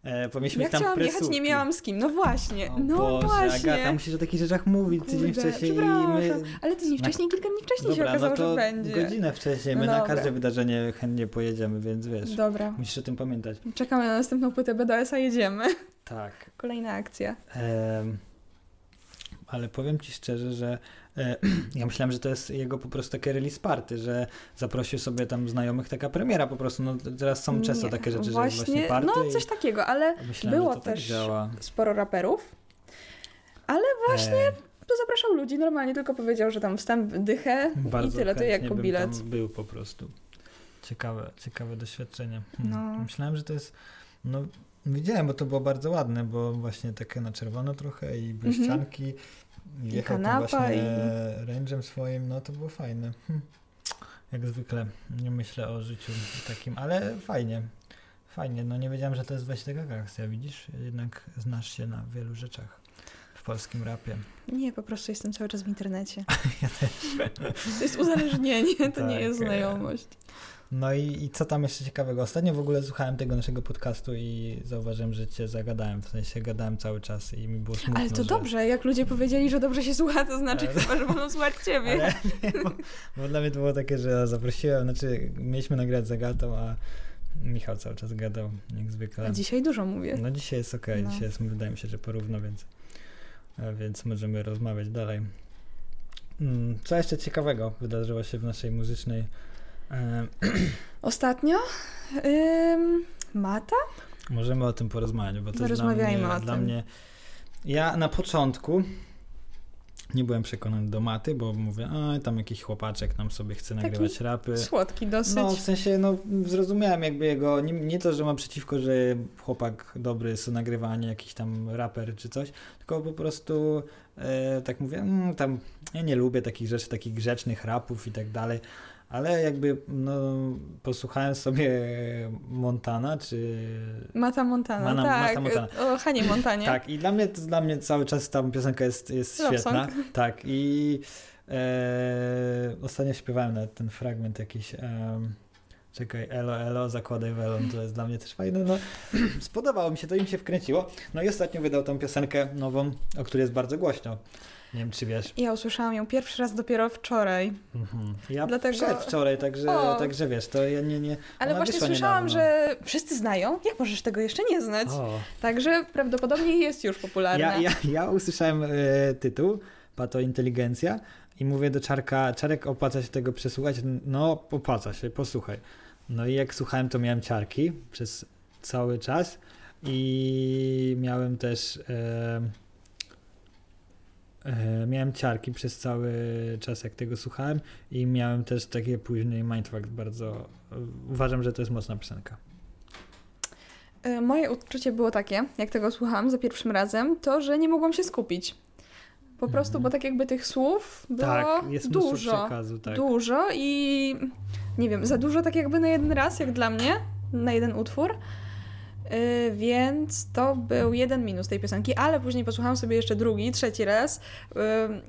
e, powinniśmy Ja tam chciałam jechać, presówki. nie miałam z kim. No właśnie, O no Boże, właśnie. Agata, musisz o takich rzeczach mówić tydzień Kurde, wcześniej i my... Ale tydzień wcześniej, kilka dni wcześniej się Dobra, okazało, no to że będzie. godzinę wcześniej, No my na dobra. każde wydarzenie chętnie pojedziemy, więc wiesz, Dobra, musisz o tym pamiętać. czekamy na następną płytę BDS-a, jedziemy. Tak. Kolejna akcja. Em, ale powiem ci szczerze, że e, ja myślałem, że to jest jego po prostu takie release party, że zaprosił sobie tam znajomych, taka premiera po prostu. No teraz są często Nie, takie rzeczy, właśnie, że jest właśnie party No, coś takiego, ale i myślałem, było tak też działa. sporo raperów. Ale właśnie E, to zapraszał ludzi, normalnie tylko powiedział, że tam wstęp, dychę i bardzo tyle, to jak chętnie po bym bilet. Był po prostu. Ciekawe, ciekawe doświadczenie. Hmm. No. Myślałem, że to jest. No, widziałem, bo to było bardzo ładne, bo właśnie takie na czerwono trochę i błyszczanki. I I kanapa, i- range'em swoim, no to było fajne. Hm. Jak zwykle nie myślę o życiu takim, ale fajnie. Fajnie, no nie wiedziałem, że to jest właśnie taka akcja, widzisz? Jednak znasz się na wielu rzeczach w polskim rapie. Nie, po prostu jestem cały czas w internecie. Ja też. To jest uzależnienie, to nie Tak, jest e, znajomość. No i, i co tam jeszcze ciekawego? Ostatnio w ogóle słuchałem tego naszego podcastu i zauważyłem, że cię zagadałem, w sensie gadałem cały czas i mi było smutno, Ale to że... dobrze, jak ludzie powiedzieli, że dobrze się słucha, to znaczy Ale- chyba, że będą słuchać ciebie. Ale, nie, bo, bo dla mnie to było takie, że zaprosiłem, znaczy mieliśmy nagrać z Agatą, a Michał cały czas gadał, jak zwykle. A dzisiaj dużo mówię. No dzisiaj jest okej, No. dzisiaj jest, wydaje mi się, że porówno, więc, więc możemy rozmawiać dalej. Mm, Co jeszcze ciekawego wydarzyło się w naszej muzycznej... Ostatnio ym, Mata? możemy o tym porozmawiać, bo to jest dla mnie, o dla tym. mnie... Ja na początku nie byłem przekonany do maty, bo mówię, a tam jakiś chłopaczek nam sobie chce Taki nagrywać rapy. Słodki dosyć. No, w sensie, no, zrozumiałem jakby jego, nie, nie to, że mam przeciwko, że chłopak dobry jest nagrywanie, jakiś tam raper czy coś, tylko po prostu e, tak mówię, mm, tam, ja nie lubię takich rzeczy, takich grzecznych rapów i tak dalej, ale jakby, no, posłuchałem sobie Montana, czy... Mata Montana, Mana- tak. Mata Montana. O Hanie Montanie. Tak, i dla mnie, to, dla mnie cały czas ta piosenka jest, jest Love świetna. Tak, i e, ostatnio śpiewałem nawet ten fragment jakiś. em, czekaj, elo, elo, zakładaj welon, to jest dla mnie też fajne. No, spodobało mi się, to im się wkręciło. No i ostatnio wydał tą piosenkę nową, o której jest bardzo głośno. Nie wiem, czy wiesz. Ja usłyszałam ją pierwszy raz dopiero wczoraj. Mhm. Ja Dlatego- przedwczoraj, także, O. także wiesz, to ja nie, nie... Ale właśnie słyszałam, niedawno. że wszyscy znają. Jak możesz tego jeszcze nie znać? O. Także prawdopodobnie jest już popularna. Ja, ja, ja usłyszałem e, tytuł, patointeligencja i mówię do Czarka, Czarek opłaca się tego przesłuchać? No opłaca się, posłuchaj. No i jak słuchałem, to miałem ciarki przez cały czas i miałem też e, miałem ciarki przez cały czas, jak tego słuchałem i miałem też takie później mindfuck bardzo e, uważam, że to jest mocna piosenka. E, moje odczucie było takie, jak tego słuchałam za pierwszym razem, to, że nie mogłam się skupić. Po prostu, Mhm. bo tak jakby tych słów było tak, dużo. przekazu, tak. Dużo i nie wiem, za dużo tak jakby na jeden raz, jak dla mnie, na jeden utwór. Yy, więc to był jeden minus tej piosenki, ale później posłuchałam sobie jeszcze drugi, trzeci raz.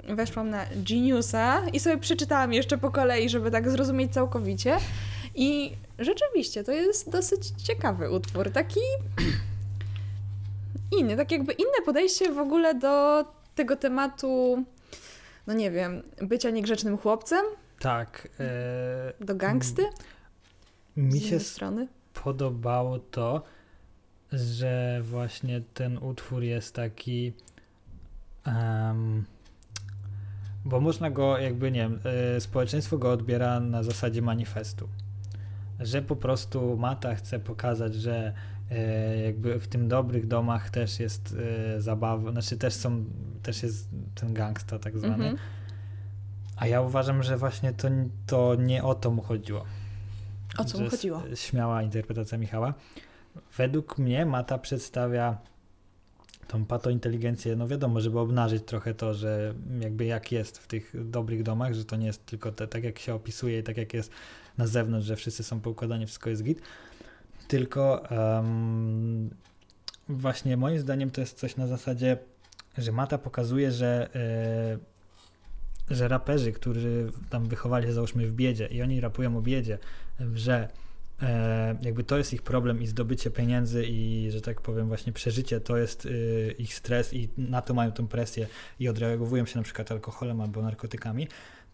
Yy, weszłam na Geniusa i sobie przeczytałam jeszcze po kolei, żeby tak zrozumieć całkowicie. I rzeczywiście to jest dosyć ciekawy utwór. Taki inny, tak jakby inne podejście w ogóle do tego tematu, no nie wiem, bycia niegrzecznym chłopcem, Tak. E, do gangsty mi z się strony. podobało to, że właśnie ten utwór jest taki. em, bo można go, jakby nie wiem, e, społeczeństwo go odbiera na zasadzie manifestu. Że po prostu Mata chce pokazać, że e, jakby w tym dobrych domach też jest e, zabawa, znaczy też są, też jest ten gangsta tak zwany. Mhm. A ja uważam, że właśnie to, to nie o to mu chodziło. O co mu chodziło? Śmiała interpretacja Michała. Według mnie Mata przedstawia tą patointeligencję, no wiadomo, żeby obnażyć trochę to, że jakby jak jest w tych dobrych domach, że to nie jest tylko te, tak jak się opisuje i tak jak jest na zewnątrz, że wszyscy są poukładani, wszystko jest git, tylko em, właśnie moim zdaniem to jest coś na zasadzie, że Mata pokazuje, że e, że raperzy, którzy tam wychowali się załóżmy w biedzie i oni rapują o biedzie, że jakby to jest ich problem i zdobycie pieniędzy i, że tak powiem, właśnie przeżycie to jest y, ich stres i na to mają tę presję i odreagowują się na przykład alkoholem albo narkotykami,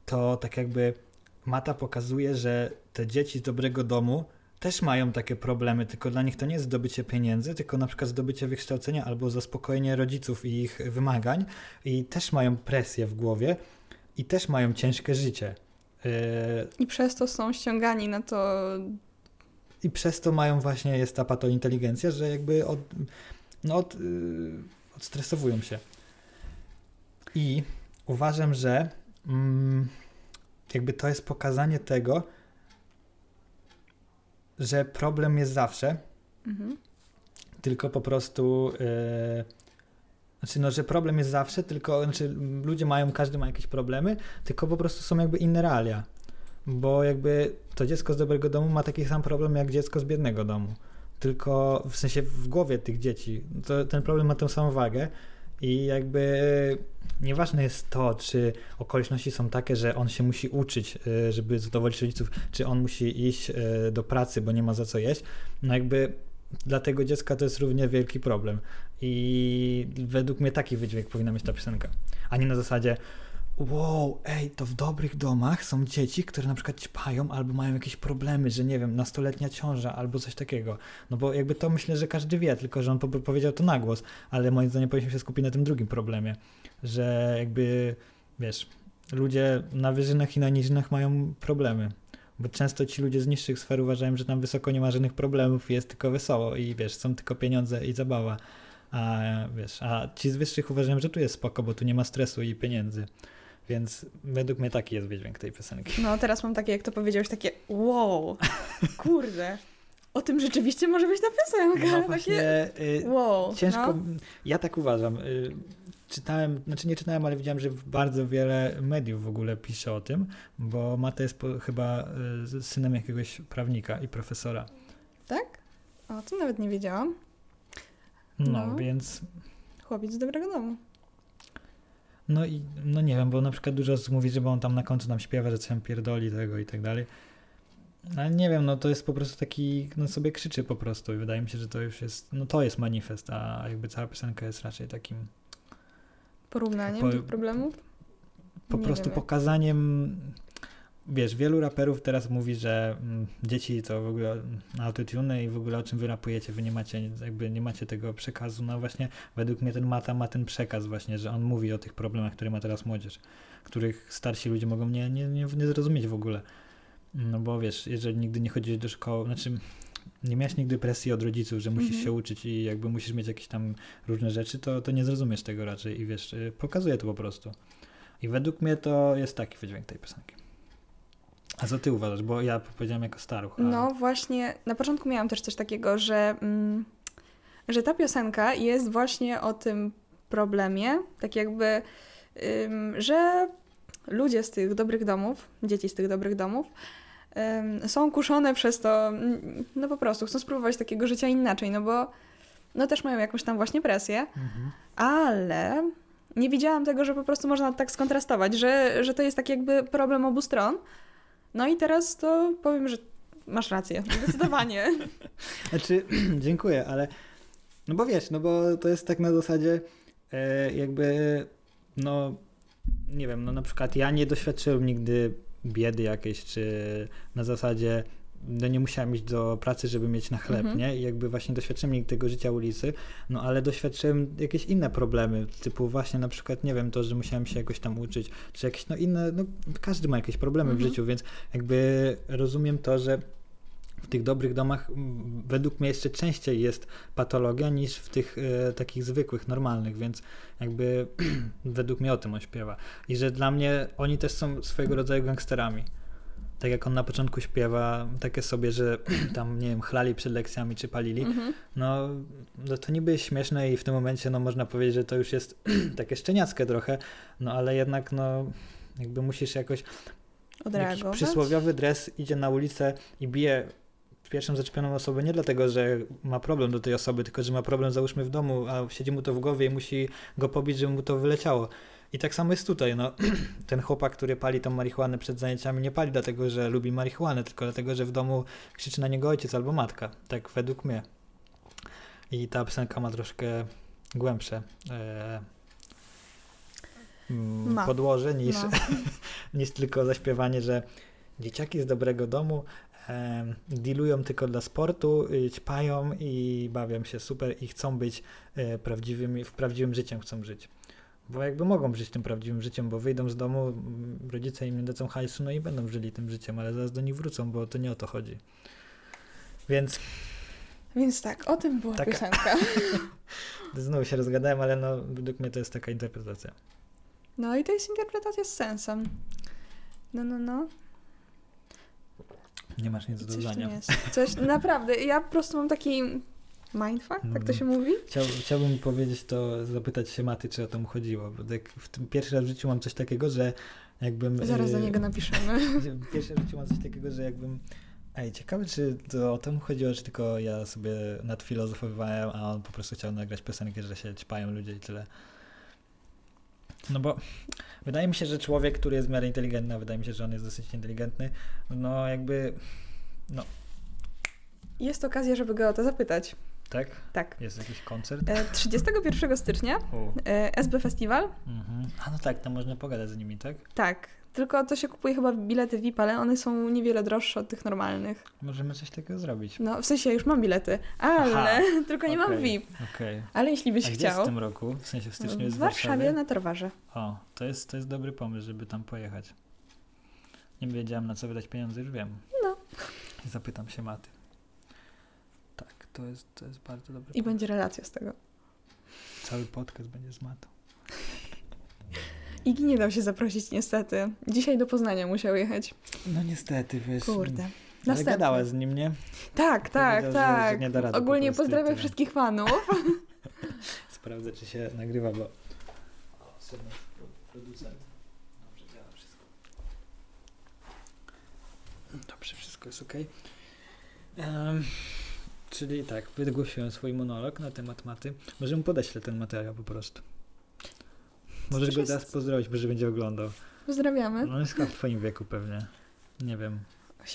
to tak jakby Mata pokazuje, że te dzieci z dobrego domu też mają takie problemy, tylko dla nich to nie jest zdobycie pieniędzy, tylko na przykład zdobycie wykształcenia albo zaspokojenie rodziców i ich wymagań i też mają presję w głowie i też mają ciężkie życie. Yy, I przez to są ściągani na to. I przez to mają właśnie, jest ta patointeligencja, że jakby od, no od, yy, odstresowują się. I uważam, że mm, jakby to jest pokazanie tego, że problem jest zawsze, Mhm. tylko po prostu. Yy, znaczy, no, że problem jest zawsze, tylko znaczy, ludzie mają, każdy ma jakieś problemy, tylko po prostu są jakby inne realia. Bo jakby to dziecko z dobrego domu ma taki sam problem jak dziecko z biednego domu. Tylko w sensie w głowie tych dzieci. To, ten problem ma tę samą wagę. I jakby nieważne jest to, czy okoliczności są takie, że on się musi uczyć, y, żeby zadowolić rodziców, czy on musi iść y, do pracy, bo nie ma za co jeść. No jakby dla tego dziecka to jest równie wielki problem. I według mnie taki wydźwięk powinna mieć ta piosenka. A nie na zasadzie wow, ej, to w dobrych domach są dzieci, które na przykład ćpają albo mają jakieś problemy, że nie wiem, nastoletnia ciąża albo coś takiego. No bo jakby to myślę, że każdy wie, tylko że on po- powiedział to na głos, ale moim zdaniem powinniśmy się skupić na tym drugim problemie, że jakby, wiesz, ludzie na wyżynach i na niżynach mają problemy. Bo często ci ludzie z niższych sfer uważają, że tam wysoko nie ma żadnych problemów jest tylko wesoło i wiesz, są tylko pieniądze i zabawa. A wiesz, a ci z wyższych uważają, że tu jest spoko, bo tu nie ma stresu i pieniędzy. Więc według mnie taki jest wydźwięk tej piosenki. No teraz mam takie, jak to powiedziałeś, takie wow, kurde. O tym rzeczywiście może być ta piosenka. No takie właśnie, y, wow. ciężko, No. ja tak uważam. Y, czytałem, znaczy nie czytałem, ale widziałem, że bardzo wiele mediów w ogóle pisze o tym, bo Mata jest po, chyba y, synem jakiegoś prawnika i profesora. Tak? O, to nawet nie wiedziałam. No, No. więc Chłopiec z dobrego domu. No i no nie wiem, bo na przykład dużo osób mówi, że on tam na końcu nam śpiewa, że coś tam pierdoli tego i tak dalej. Ale nie wiem, no to jest po prostu taki, no sobie krzyczy po prostu i wydaje mi się, że to już jest, no to jest manifest, a jakby cała piosenka jest raczej takim Porównaniem Po- tych problemów. po Nie prostu wiem, pokazaniem wiesz, wielu raperów teraz mówi, że mm, dzieci to w ogóle autotune i w ogóle o czym wy rapujecie, wy nie macie, jakby nie macie tego przekazu. No właśnie, według mnie ten Mata ma ten przekaz właśnie, że on mówi o tych problemach, które ma teraz młodzież, których starsi ludzie mogą nie, nie, nie, nie zrozumieć w ogóle. No bo wiesz, jeżeli nigdy nie chodzisz do szkoły, znaczy nie miałeś nigdy presji od rodziców, że musisz Mhm. się uczyć i jakby musisz mieć jakieś tam różne rzeczy, to, to nie zrozumiesz tego raczej i wiesz, y, pokazuje to po prostu. I według mnie to jest taki wydźwięk tej piosenki. A co ty uważasz? Bo ja powiedziałem jako staruch. A... No właśnie, na początku miałam też coś takiego, że, mm, że ta piosenka jest właśnie o tym problemie, tak jakby, ym, że ludzie z tych dobrych domów, dzieci z tych dobrych domów, ym, są kuszone przez to, mm, no po prostu chcą spróbować takiego życia inaczej, no bo no też mają jakąś tam właśnie presję, Mhm. ale nie widziałam tego, że po prostu można tak skontrastować, że, że to jest tak jakby problem obu stron. No i teraz to powiem, że masz rację, zdecydowanie. Znaczy, dziękuję, ale no bo wiesz, no bo to jest tak na zasadzie e, jakby, no nie wiem, no na przykład ja nie doświadczyłem nigdy biedy jakiejś, czy na zasadzie no nie musiałem iść do pracy, żeby mieć na chleb, Mhm. nie? I jakby właśnie doświadczyłem nigdy tego życia ulicy, no ale doświadczyłem jakieś inne problemy, typu właśnie na przykład, nie wiem, to, że musiałem się jakoś tam uczyć, czy jakieś no inne, no każdy ma jakieś problemy Mhm. w życiu, więc jakby rozumiem to, że w tych dobrych domach według mnie jeszcze częściej jest patologia niż w tych e, takich zwykłych, normalnych, więc jakby według mnie o tym on śpiewa. I że dla mnie oni też są swojego rodzaju gangsterami. Tak jak on na początku śpiewa, takie sobie, że tam, nie wiem, chlali przed lekcjami czy palili, Mhm. no, no to niby jest śmieszne i w tym momencie no można powiedzieć, że to już jest takie szczeniackie trochę, no ale jednak no jakby musisz jakoś Jakiś przysłowiowy dres idzie na ulicę i bije pierwszą zaczepioną osobę nie dlatego, że ma problem do tej osoby, tylko że ma problem załóżmy w domu, a siedzi mu to w głowie i musi go pobić, żeby mu to wyleciało. I tak samo jest tutaj, no. Ten chłopak, który pali tą marihuanę przed zajęciami, nie pali dlatego, że lubi marihuanę, tylko dlatego, że w domu krzyczy na niego ojciec albo matka. Tak według mnie. I ta piosenka ma troszkę głębsze e, mm, Ma. podłoże niż, No. niż tylko zaśpiewanie, że dzieciaki z dobrego domu em, dealują tylko dla sportu, y, ćpają i bawią się super i chcą być e, prawdziwymi, w prawdziwym życiem chcą żyć. Bo jakby mogą żyć tym prawdziwym życiem, bo wyjdą z domu, rodzice im nie dadzą hajsu, no i będą żyli tym życiem, ale zaraz do nich wrócą, bo to nie o to chodzi. Więc Więc tak, o tym była Taka- piosenka. znowu się rozgadałem, ale no według mnie to jest taka interpretacja. No i to jest interpretacja z sensem. No, no, no. Nie masz nic do dodania. Coś, naprawdę, ja po prostu mam taki mindfuck, tak to Mhm. się mówi? Chciał, chciałbym powiedzieć to, zapytać się Maty, czy o to mu chodziło, bo tak w tym pierwszy raz w życiu mam coś takiego, że jakbym... Zaraz do e, niego napiszemy. Pierwszy raz w życiu mam coś takiego, że jakbym... Ej, ciekawe, czy to o to mu chodziło, czy tylko ja sobie nadfilozofowałem, a on po prostu chciał nagrać piosenkę, że się ćpają ludzie i tyle. No bo wydaje mi się, że człowiek, który jest w miarę inteligentny, a wydaje mi się, że on jest dosyć inteligentny, no jakby, Jest okazja, żeby go o to zapytać. Tak? Tak. Jest jakiś koncert? E, 31 stycznia U. e, SB Festiwal. Mhm. A no tak, to można pogadać z nimi, tak? Tak. Tylko to się kupuje chyba bilety VIP, ale one są niewiele droższe od tych normalnych. Możemy coś takiego zrobić. No, w sensie już mam bilety, ale Aha, tylko nie mam Okej, VIP. Okej. Ale jeśli A byś gdzie jest chciał. w tym roku? W sensie w styczniu jest w w Warszawie na Torwarze. O, to jest, to jest dobry pomysł, żeby tam pojechać. Nie wiedziałem na co wydać pieniądze, już wiem. No. Zapytam się Maty. Tak, to jest, to jest bardzo dobry I będzie relacja z tego. Cały podcast będzie z Matą. Igi nie dał się zaprosić niestety. Dzisiaj do Poznania musiał jechać. No niestety, wiesz. Kurde. Ale Następny. gadała z nim, nie? Tak, tak, Powiedział, że- tak. że rady po Ogólnie i pozdrawiam tyle. wszystkich fanów. Sprawdzę, czy się nagrywa, bo... O, sygnał producent. Dobrze, działa wszystko. Dobrze, wszystko jest ok. Czyli tak, wygłosiłem swój monolog na temat maty. Może mu podeślę ten materiał po prostu. Możesz go teraz pozdrowić, bo że będzie oglądał. Pozdrawiamy. On jest chyba w twoim wieku pewnie. Nie wiem.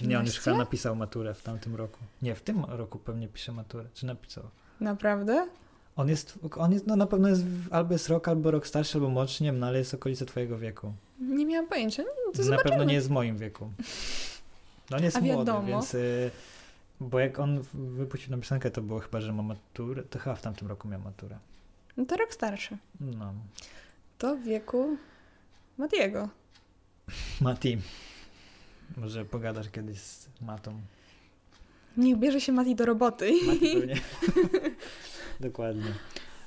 Nie, on już 18? chyba napisał maturę w tamtym roku. Nie, w tym roku pewnie pisze maturę. Czy napisał? Naprawdę? On jest, on jest, no na pewno jest albo jest rok, albo rok starszy, albo młodszy, nie wiem, no ale jest okolice twojego wieku. Nie miałam pojęcia. No, to Na zobaczymy. pewno nie jest w moim wieku. No on jest A młody, wiadomo. więc... Y, bo jak on wypuścił tę piosenkę, to było chyba, że ma maturę. To chyba w tamtym roku miał maturę. No to rok starszy. No. To w wieku Matiego. Mati. Może pogadasz kiedyś z Matą. Niech bierze się Mati do roboty. Mati pewnie. Dokładnie.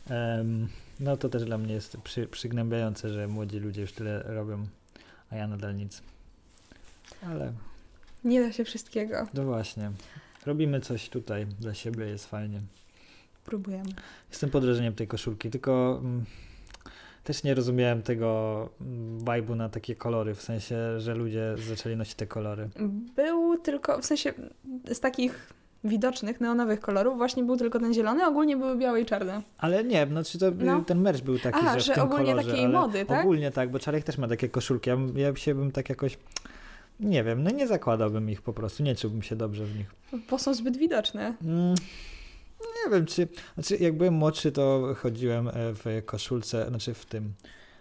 Em, no to też dla mnie jest przy, przygnębiające, że młodzi ludzie już tyle robią, a ja nadal nic. Ale Nie da się wszystkiego. no właśnie. Robimy coś tutaj dla siebie, jest fajnie. Próbujemy. Jestem pod wrażeniem tej koszulki, tylko mm, też nie rozumiałem tego mm, vibe'u na takie kolory, w sensie, że ludzie zaczęli nosić te kolory. Był tylko, w sensie z takich widocznych, neonowych kolorów, właśnie był tylko ten zielony, ogólnie były białe i czarne. Ale nie, znaczy to, No. ten merch był taki, A, że, że w tym ogólnie kolorze, takiej mody, tak? Ogólnie tak, bo Czarek też ma takie koszulki, ja, bym- ja się bym tak jakoś, nie wiem, no nie zakładałbym ich po prostu, nie czułbym się dobrze w nich. Bo są zbyt widoczne. Mm, nie wiem, czy, znaczy jak byłem młodszy, to chodziłem e, w koszulce, znaczy w tym,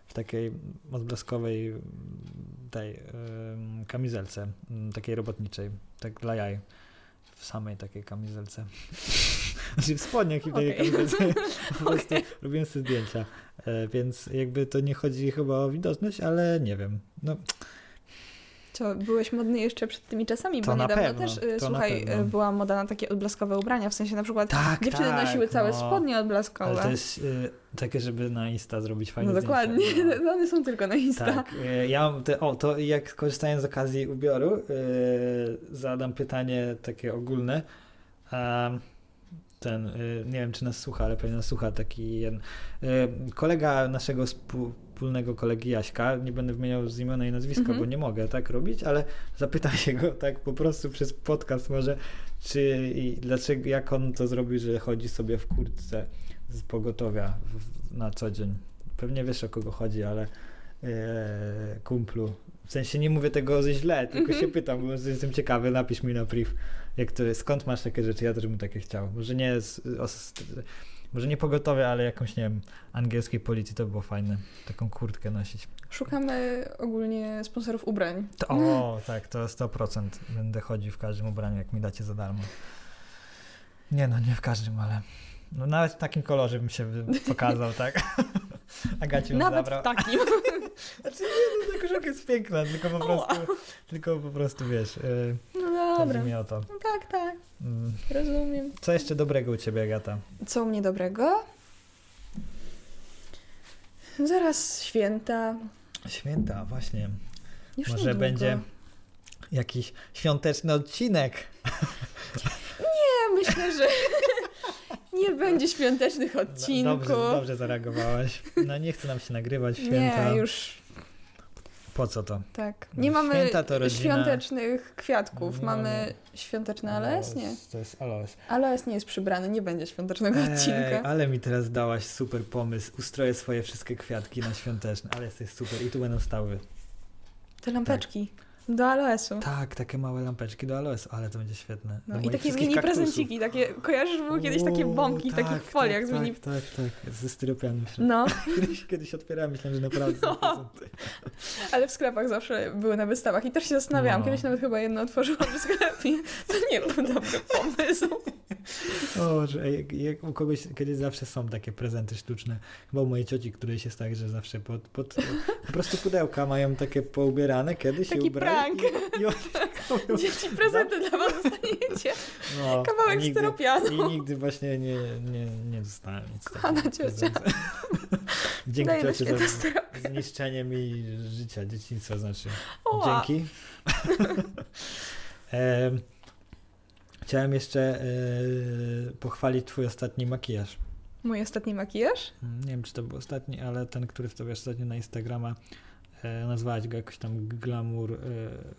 w takiej odblaskowej tej kamizelce, mm, takiej robotniczej, tak dla jaj, w samej takiej kamizelce. Znaczy w spodniach i w takiej Okej. kamizelce. Po prostu Okej. robiłem sobie zdjęcia, e, więc jakby to nie chodzi chyba o widoczność, ale nie wiem, no Co, byłeś modny jeszcze przed tymi czasami, To bo niedawno pewno, też, y, to słuchaj, y, była moda na takie odblaskowe ubrania, w sensie na przykład tak, dziewczyny tak, nosiły całe no. spodnie odblaskowe. Ale to jest y, takie, żeby na Insta zrobić fajne no zdjęcia. dokładnie, No. one są tylko na Insta. Tak, y, ja mam te, o, to jak korzystając z okazji ubioru, y, zadam pytanie takie ogólne. A ten, y, nie wiem czy nas słucha, ale pewnie nas słucha taki jeden, kolega naszego współ- wspólnego kolegi Jaśka, nie będę wymieniał z imienia i nazwiska, Mhm. bo nie mogę tak robić, ale zapytam się go tak po prostu przez podcast może, czy i dlaczego, jak on to zrobił, że chodzi sobie w kurtce z pogotowia w, na co dzień. Pewnie wiesz o kogo chodzi, ale e, kumplu. W sensie nie mówię tego ze źle, tylko Mhm. się pytam, bo jestem ciekawy, napisz mi na priv, jak to jest, skąd masz takie rzeczy, ja też bym takie chciał. Może nie z, os, może nie pogotowie, ale jakąś, nie wiem, angielskiej policji to było fajne, taką kurtkę nosić. Szukamy ogólnie sponsorów ubrań. To, o, tak, to 100%. Będę chodził w każdym ubraniu, jak mi dacie za darmo. Nie no, nie w każdym, ale no, nawet w takim kolorze bym się pokazał, tak? Agacie bym Nawet zabrał. w takim. Znaczy nie, no, ta koszulka jest piękna, tylko po prostu, tylko po prostu, wiesz, yy, No chodzi dobra. mi o to. No tak, tak. Rozumiem. Co jeszcze dobrego u ciebie, Agata? Co u mnie dobrego? Zaraz święta. Święta, właśnie. Już Może niedługo. będzie jakiś świąteczny odcinek. Ja myślę, że nie będzie świątecznych No, odcinków. Dobrze, dobrze zareagowałaś. No nie chce nam się nagrywać święta. Nie, już Po co to? tak. No, Nie mamy to świątecznych kwiatków. Nie mamy świąteczny aloes? Nie. To jest aloes. Aloes nie jest przybrany, nie będzie świątecznego Ej, odcinka. ale mi teraz dałaś super pomysł. Ustroję swoje wszystkie kwiatki na świąteczne, ale jesteś super. I tu będą stały. Te lampeczki do aloesu. Tak, takie małe lampeczki do aloesu, ale to będzie świetne. No, I takie mini kaktusów. prezenciki, takie, kojarzysz, były kiedyś takie bombki w tak, takich foliach tak, z mini... Tak, tak, tak, ze styropianu. No, Kiedyś, kiedyś otwierałem, myślałem, że naprawdę No. ale w sklepach zawsze były na wystawach i też się zastanawiałam, No. kiedyś nawet chyba jedno otworzyłam w sklepie. To nie był dobry pomysł. O, że jak, jak u kogoś kiedyś zawsze są takie prezenty sztuczne. Chyba u mojej cioci, której jest tak, że zawsze pod, pod po prostu pudełka mają takie poubierane kiedyś Taki i ubrane. Prank. I, i robią- Dzieci, prezenty dla was dostaniecie. no, Kawałek nigdy, styropianu. I nigdy właśnie nie, nie, nie dostałem nic Kochana takiego ciocia. Dzięki Dajmy cioci świetny za styropian. zniszczenie mi życia, dzieciństwa znaczy. Oła. Dzięki. Em, Chciałem jeszcze e, pochwalić twój ostatni makijaż. Mój ostatni makijaż? Nie wiem, czy to był ostatni, ale ten, który wstawiasz ostatnio na Instagrama, nazwałaś go jakoś tam Glamour e,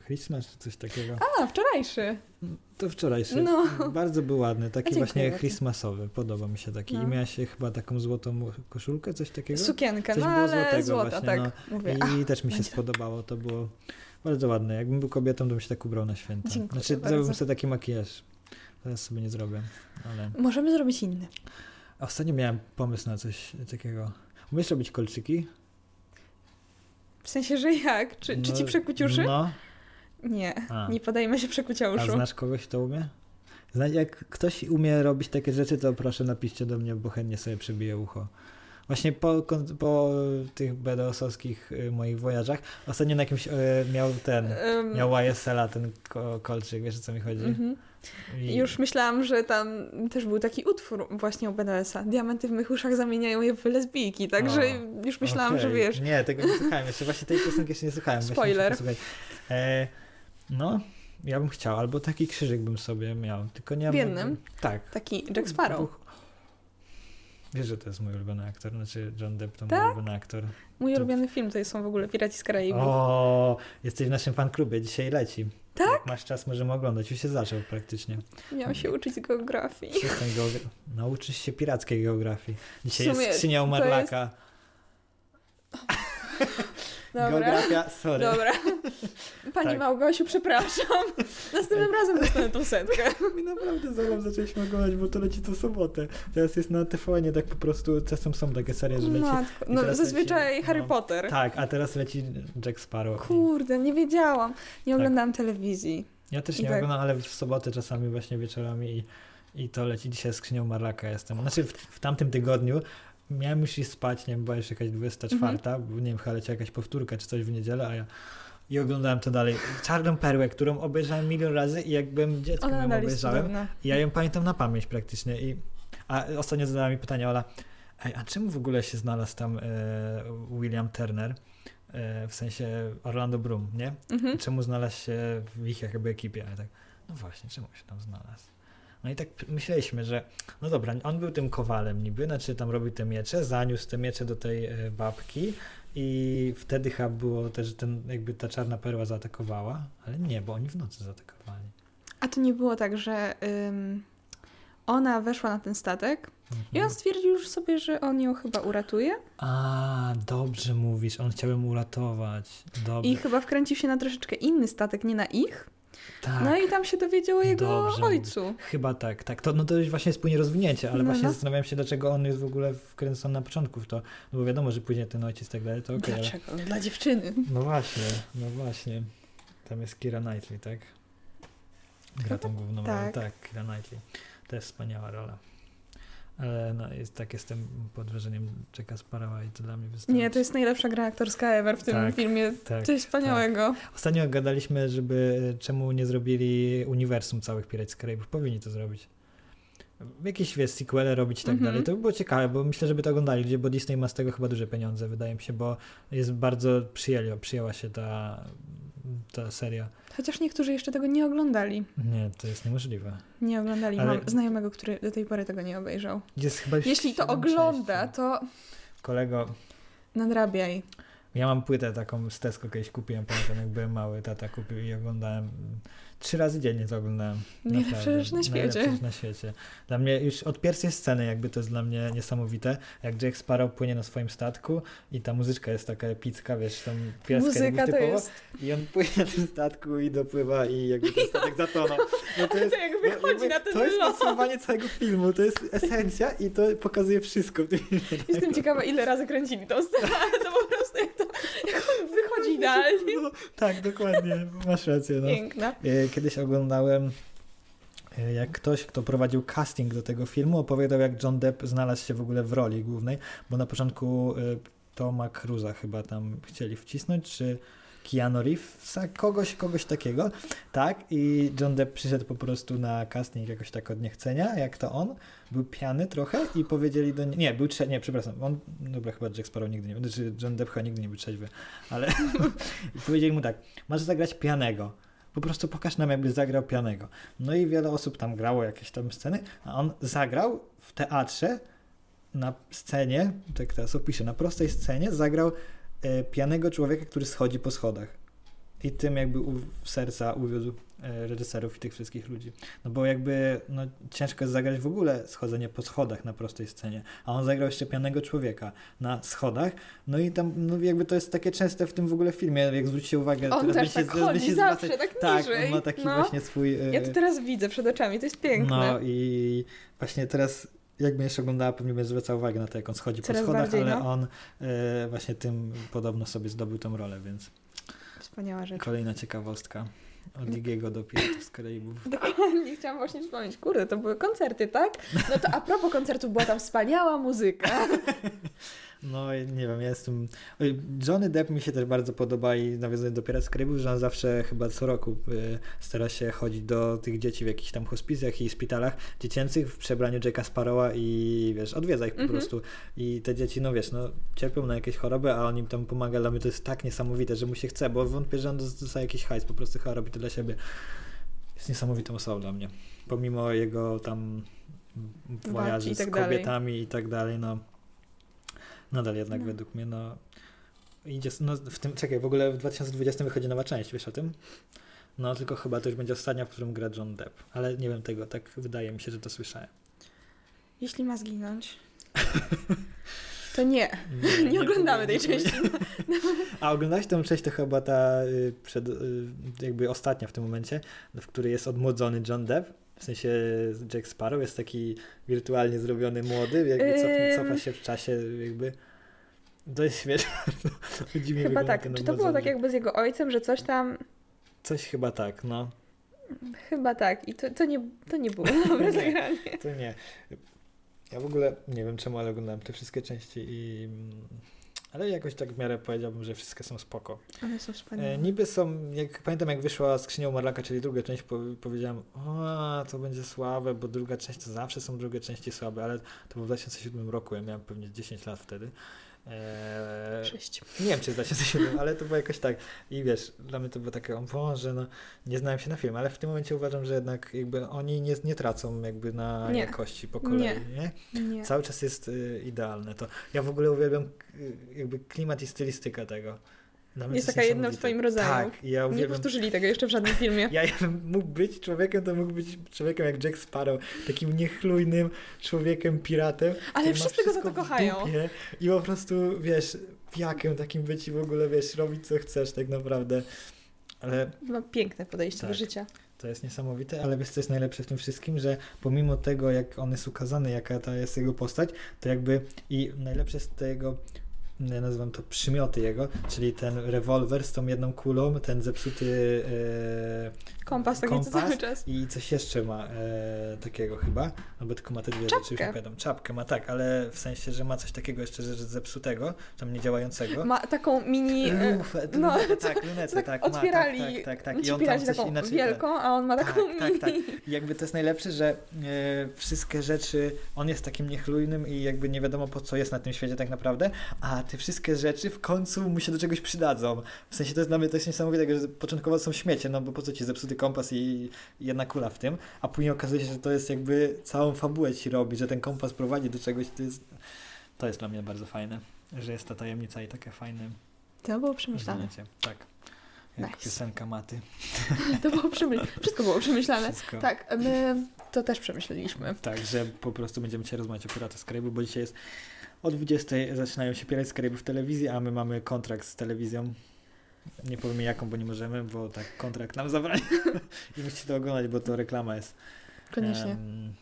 Christmas, czy coś takiego. A, wczorajszy. To wczorajszy. No. Bardzo był ładny, taki właśnie bardzo. Christmasowy, podoba mi się taki. No. I miałaś chyba taką złotą koszulkę, coś takiego? Sukienkę, Coś no było ale złota, właśnie, tak. no. Mówię, I też mi się będzie. spodobało, to było bardzo ładne. Jakbym był kobietą, to bym się tak ubrał na święta. Dziękuję znaczy, zrobiłbym sobie taki makijaż. Teraz sobie nie zrobię, ale... możemy zrobić inny. Ostatnio miałem pomysł na coś takiego. Umiesz robić kolczyki? W sensie, że jak? Czy, czy ci przekuciuszy? No. Nie, A. nie podajmy się A przekuciuszu. znasz kogoś, kto umie? Jak ktoś umie robić takie rzeczy, to proszę napiszcie do mnie, bo chętnie sobie przebiję ucho. Właśnie po, po tych BDS-owskich y, moich wojażach, ostatnio na jakimś y, miał ten, miał YSL-a ten ko- kolczyk, wiesz o co mi chodzi? mhm. I- Już myślałam, że tam też był taki utwór właśnie u BDS-a. Diamenty w mych uszach zamieniają je w lesbijki, także O, już myślałam, że Okej. wiesz. Nie, tego nie słuchałem jeszcze, właśnie tej piosenki jeszcze nie słuchałem. Spoiler. E, no, ja bym chciał, albo taki krzyżyk bym sobie miał, tylko nie W jednym? Tak. Taki Jack Sparrow. Wiesz, że to jest mój ulubiony aktor, znaczy John Depp to mój Tak? ulubiony aktor. Mój To- ulubiony film to są w ogóle Piraci z Karaibów. O, jesteś w naszym fanklubie, dzisiaj leci. Tak? Jak masz czas, możemy oglądać, już się zaczął praktycznie. Miałam się uczyć geografii. Geogra- Nauczysz się pirackiej geografii. Dzisiaj jest skrzynia u to Marlaka. Dobra. Geografia, sorry. Dobra. Pani Tak. Małgosiu, przepraszam. Następnym razem dostanę tą setkę. Mi naprawdę zaraz zaczęliśmy oglądać, bo to leci co sobotę. Teraz jest na TVN tak po prostu, czasem są takie serie, że leci. Matko. No zazwyczaj leci- Harry no. Potter. Tak, a teraz leci Jack Sparrow. Kurde, nie wiedziałam. Nie Tak. oglądałam telewizji. Ja też I nie tak. oglądam, ale w sobotę czasami właśnie wieczorami i, i to leci. Dzisiaj skrzynią Marlaka jestem. Znaczy w, w tamtym tygodniu miałem już iść spać, nie wiem, była już jakaś 24, Mhm. bo nie wiem, chyba leciała jakaś powtórka czy coś w niedzielę, a ja i oglądałem to dalej. Czarną perłę, którą obejrzałem milion razy i jakbym dzieckiem Ona ją obejrzałem. cudowna. I ja ją pamiętam na pamięć praktycznie. I, a ostatnio zadała mi pytanie Ola, Ej, a czemu w ogóle się znalazł tam e, William Turner? E, w sensie Orlando Bloom, nie? Mhm. Czemu znalazł się w ich jakby ekipie? Ja tak, no właśnie, czemu się tam znalazł? No i tak myśleliśmy, że no dobra, on był tym kowalem niby, znaczy tam robił te miecze, zaniósł te miecze do tej e, babki i wtedy chyba było też, że ten, jakby ta czarna perła zaatakowała, ale nie, bo oni w nocy zaatakowali. A to nie było tak, że ym, ona weszła na ten statek i on Mhm. stwierdził już sobie, że on ją chyba uratuje A, dobrze mówisz, on chciał ją uratować. Dobrze. i chyba wkręcił się na troszeczkę inny statek, nie na ich. Tak. No i tam się dowiedział o jego Dobrze ojcu. Chyba tak, tak. To, no to właśnie jest później rozwinięcie, ale No, właśnie no. zastanawiam się, dlaczego on jest w ogóle wkręcony na początku w to. No bo wiadomo, że później ten ojciec i tak dalej, to okej. ale... Dlaczego? Dla dziewczyny. No właśnie, no właśnie. Tam jest Kira Knightley, tak? Gra tą główną rolę. tak. Tak, Kira Knightley. To jest wspaniała rola. Ale no, jest, tak jestem pod wrażeniem Jacka Sparrowa i to dla mnie wystarczy. Nie, to jest najlepsza gra aktorska ever w tym Tak, filmie. tak, Coś wspaniałego. Ostatnio gadaliśmy, żeby czemu nie zrobili uniwersum całych Pirates z Karaibów. Powinni to zrobić. Jakieś wiesz, sequele robić i tak Mhm. dalej. To by było ciekawe, bo myślę, żeby to oglądali ludzie, bo Disney ma z tego chyba duże pieniądze, wydaje mi się, bo jest bardzo przyjęli, przyjęła się ta, ta seria. Chociaż niektórzy jeszcze tego nie oglądali. Nie, to jest niemożliwe. Nie oglądali. Ale- Mam znajomego, który do tej pory tego nie obejrzał. Jest chyba Jeśli to ogląda, części. to Kolego, nadrabiaj. ja mam płytę taką z Tesco kiedyś kupiłem, pamiętam jak byłem mały, tata kupił i oglądałem. Trzy razy dziennie to oglądałem. Naprawdę. rzecz na świecie. Na świecie. Dla mnie już od pierwszej sceny jakby to jest dla mnie niesamowite, jak Jack Sparrow płynie na swoim statku i ta muzyczka jest taka epicka, wiesz, tam Muzyka jakby typowo jest... i on płynie na tym statku i dopływa i jakby ten statek zatonął. No to jest, To jak no, wychodzi jakby na ten to jest podsumowanie całego filmu, to jest esencja i to pokazuje wszystko. Jestem ciekawa, ile razy kręcili tą scenę, to po prostu jak, to, jak on wychodzi idealnie. No, tak, dokładnie, masz rację. No. Piękna. Kiedyś oglądałem, e, jak ktoś, kto prowadził casting do tego filmu, opowiadał, jak John Depp znalazł się w ogóle w roli głównej, bo na początku e, Toma Cruza chyba tam chcieli wcisnąć, czy Keanu Reevesa, kogoś, kogoś takiego, tak, i John Depp przyszedł po prostu na casting jakoś tak od niechcenia, jak to on, był pijany trochę i powiedzieli do niego, nie, był trzeźwy, nie, przepraszam, on, dobra, chyba Jack Sparrow nigdy nie, znaczy John Depp chyba nigdy nie był trzeźwy, ale powiedzieli mu tak, masz zagrać pijanego, po prostu pokaż nam, jakby zagrał pijanego. No i wiele osób tam grało jakieś tam sceny, a on zagrał w teatrze na scenie, tak teraz opiszę, na prostej scenie zagrał e, pijanego człowieka, który schodzi po schodach. I tym jakby u, serca uwiódł reżyserów i tych wszystkich ludzi. No bo jakby no, ciężko jest zagrać w ogóle schodzenie po schodach na prostej scenie, a on zagrał jeszcze pijanego człowieka na schodach, no i tam no jakby to jest takie częste w tym w ogóle filmie, jak zwrócicie uwagę, On też będziecie- tak teraz będziecie zawsze, zwracać- tak tak, niżej. on ma taki no. właśnie swój... e, Ja to teraz widzę przed oczami, to jest piękne. no i właśnie teraz jakbym jeszcze oglądała, pewnie bym zwracał uwagę na to, jak on schodzi Coraz po schodach, bardziej, ale no. on e, właśnie tym podobno sobie zdobył tą rolę, więc Wspaniała rzecz. kolejna ciekawostka od Digiego do Piratów z Karaibów. Dokładnie, chciałam właśnie wspomnieć. Kurde, to były koncerty, tak? No to a propos koncertów, była tam wspaniała muzyka. No nie wiem, ja jestem... Johnny Depp mi się też bardzo podoba i nawiązując do Pirat z Karaibów, że on zawsze chyba co roku y, stara się chodzić do tych dzieci w jakichś tam hospicjach i szpitalach dziecięcych w przebraniu Jacka Sparrowa i wiesz, odwiedza ich po Mhm. prostu. I te dzieci, no wiesz, no cierpią na jakieś choroby, a on im tam pomaga. Dla mnie to jest tak niesamowite, że mu się chce, bo wątpię, że on dostaje jakiś hajs, po prostu chyba robi to dla siebie. Jest niesamowitą osobą dla mnie. Pomimo jego tam wojaży i z tak dalej. kobietami i tak dalej, no nadal jednak No. według mnie, no idzie, no w tym, czekaj, w ogóle w 2020 wychodzi nowa część, wiesz o tym? No tylko chyba to już będzie ostatnia, w którym gra John Depp, ale nie wiem tego, tak wydaje mi się, że to słyszałem. Jeśli ma zginąć, to nie. Nie, oglądamy tej części. A oglądałeś tą część, to chyba ta y, przed, y, jakby ostatnia w tym momencie, w której jest odmłodzony John Depp. W sensie Jack Sparrow jest taki wirtualnie zrobiony młody, jakby cofa, Ym. cofa się w czasie jakby. Jest śmieszne. Dziwnie Chyba tak. Czy to było tak jakby z jego ojcem, że coś tam... Coś chyba tak, no. Chyba tak. I to, to, nie, to nie było dobre Nie. zagranie. To nie. Ja w ogóle nie wiem czemu, ale oglądałem te wszystkie części i... Ale jakoś tak w miarę powiedziałbym, że wszystkie są spoko. One są wspaniałe. E, niby są, jak pamiętam jak wyszła Skrzynia Marlaka, czyli druga część, po, powiedziałem, o, to będzie słabe, bo druga część to zawsze są drugie części słabe, ale to było w 2007 roku, ja miałem pewnie 10 lat wtedy. E, Sześć. nie wiem, czy w 2007, ale to było jakoś tak. I wiesz, dla mnie to było takie, o Boże, no, nie znałem się na film, ale w tym momencie uważam, że jednak jakby oni nie, nie tracą jakby na Nie. jakości po kolei, nie? Nie. Cały czas jest y, idealne to. Ja w ogóle uwielbiam y, jakby klimat i stylistykę tego. Mnie Jest taka jedna w twoim rodzaju. Tak, ja Nie uwielbiam powtórzyli tego jeszcze w żadnym filmie. ja jakbym mógł być człowiekiem, to mógł być człowiekiem jak Jack Sparrow, takim niechlujnym człowiekiem, piratem. Ale wszyscy go za to kochają. I po prostu, wiesz, pijakiem takim być i w ogóle, wiesz, robić co chcesz tak naprawdę. Ale Ma piękne podejście do Tak. życia. to jest niesamowite, ale wiesz co jest najlepsze w tym wszystkim, że pomimo tego, jak on jest ukazany, jaka ta jest jego postać, to jakby i najlepsze to jego, ja nazywam to przymioty jego, czyli ten rewolwer z tą jedną kulą, ten zepsuty e, Kompas taki kompas cały czas. i coś jeszcze ma e, takiego chyba, albo tylko ma te dwie rzeczy, już Czapkę. nie pamiętam. Czapkę ma tak, ale w sensie, że ma coś takiego jeszcze, że że zepsutego, tam niedziałającego. Ma taką mini... e, Lufę, no, lunetę, tak, lunetę, tak, tak, otwierali. ma, tak, tak, tak, tak. I on tam coś taką inaczej... wielką, a on ma Tak, taką tak, tak. mini. I jakby to jest najlepsze, że e, wszystkie rzeczy, on jest takim niechlujnym i jakby nie wiadomo po co jest na tym świecie tak naprawdę, a te wszystkie rzeczy w końcu mu się do czegoś przydadzą. W sensie to jest dla mnie to jest niesamowite, że początkowo są śmiecie, no bo po co ci zepsuty kompas i jedna kula w tym, a później okazuje się, że to jest jakby całą fabułę ci robi, że ten kompas prowadzi do czegoś, to jest, to jest dla mnie bardzo fajne, że jest ta tajemnica i takie fajne To było przemyślane. Tak. Jak Nice. piosenka Maty. To było przemyślane. Wszystko było przemyślane. Wszystko. Tak, my to też przemyśleliśmy. Tak, że po prostu będziemy dzisiaj rozmawiać o Piratach z Karaibu, bo dzisiaj jest o 20 zaczynają się Piraty z Karaibu w telewizji, a my mamy kontrakt z telewizją. Nie powiemy jaką, bo nie możemy, bo tak kontrakt nam zabrali i musicie to oglądać, bo to reklama jest. Koniecznie. Em,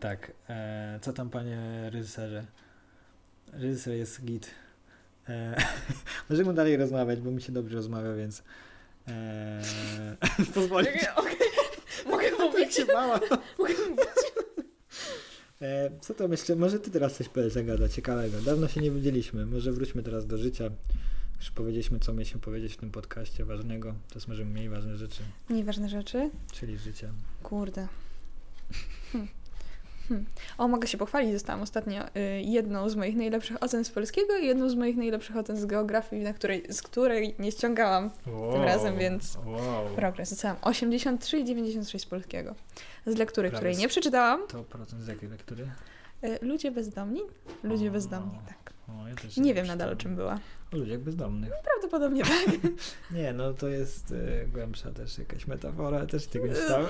tak. E, co tam panie reżyserze? Reżyser jest git. E, możemy dalej rozmawiać, bo mi się dobrze rozmawia, więc e. Okej, okej. Mogę mówić. się bała. E, co tam jeszcze? Może ty teraz coś powiesz, Agata, ciekawego. Dawno się nie widzieliśmy. Może wróćmy teraz do życia. Już powiedzieliśmy, co mieliśmy powiedzieć w tym podcaście ważnego. Teraz możemy mniej ważne rzeczy, Nieważne rzeczy. czyli życie. Kurde. Hm. Hm. O, mogę się pochwalić. Dostałam ostatnio y, jedną z moich najlepszych ocen z polskiego i jedną z moich najlepszych ocen z geografii, na której, z której nie ściągałam Wow, razem, więc Wow. progres. Dostałam 83 i 96 z polskiego. Z lektury, Prawie której nie przeczytałam. To procent z jakiej lektury? Y, Ludzie bezdomni? Ludzie O. bezdomni, tak. O, ja też Nie wiem nadal o czym była. O ludziach bezdomnych. Prawdopodobnie tak. Nie, no to jest e, głębsza też jakaś metafora, też tego nie czytałem.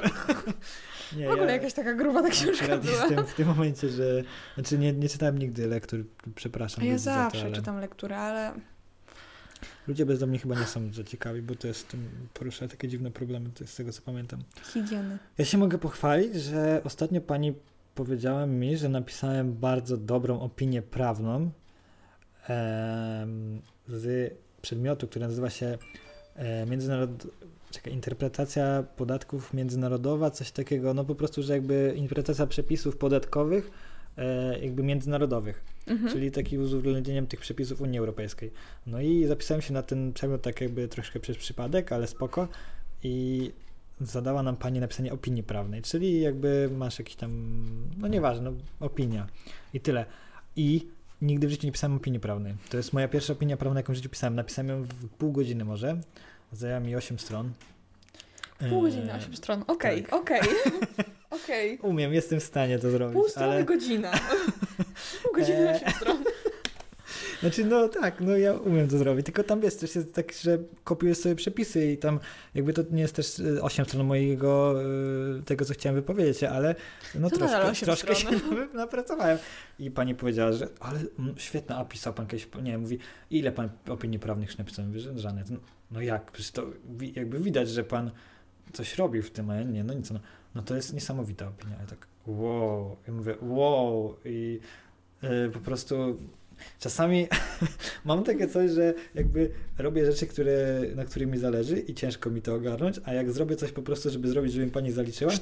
nie, W ogóle jakaś taka gruba ta książka była. jestem w tym momencie, że... Znaczy nie, nie czytałem nigdy lektur, przepraszam. A ja ludzi za to, zawsze ale... czytam lekturę, ale Ludzie bezdomni chyba nie są za ciekawi, bo to jest porusza takie dziwne problemy, to jest z tego co pamiętam. higieny. Ja się mogę pochwalić, że ostatnio pani powiedziałem mi, że napisałem bardzo dobrą opinię prawną em, z przedmiotu, który nazywa się e, międzynarod... Czekaj, interpretacja podatków międzynarodowa, coś takiego, no po prostu, że jakby interpretacja przepisów podatkowych e, jakby międzynarodowych, Mhm. czyli taki uwzględnieniem tych przepisów Unii Europejskiej. No i zapisałem się na ten przedmiot tak jakby troszkę przez przypadek, ale spoko i zadała nam pani napisanie opinii prawnej, czyli jakby masz jakiś tam, no nieważne, no, opinia i tyle. I nigdy w życiu nie pisałem opinii prawnej. To jest moja pierwsza opinia prawna, jaką w życiu pisałem. Napisałem ją w pół godziny może, zajęła mi 8 stron. Pół godziny, Eee, 8 stron. Okej, tak. okej. Okej. Umiem, jestem w stanie to zrobić, Pół strony ale... godzina. Pół godziny, Eee. 8 stron. Znaczy, no tak, no ja umiem to zrobić, tylko tam jest też jest tak, że kopiujesz sobie przepisy i tam jakby to nie jest też y, 8 stron mojego, y, tego co chciałem wypowiedzieć, ale no To troszkę, troszkę się napracowałem. I pani powiedziała, że ale mm, świetna, a pisał pan kiedyś, nie mówi, ile pan opinii prawnych napisał? Że żadne. No, no jak, przecież to jakby widać, że pan coś robił w tym, a ja nie, no nic, no, no to jest niesamowita opinia. Ja tak, wow, i mówię, wow, i y, po prostu czasami mam takie coś, że jakby robię rzeczy, które, na których mi zależy i ciężko mi to ogarnąć, a jak zrobię coś po prostu, żeby zrobić, żeby mi pani zaliczyła,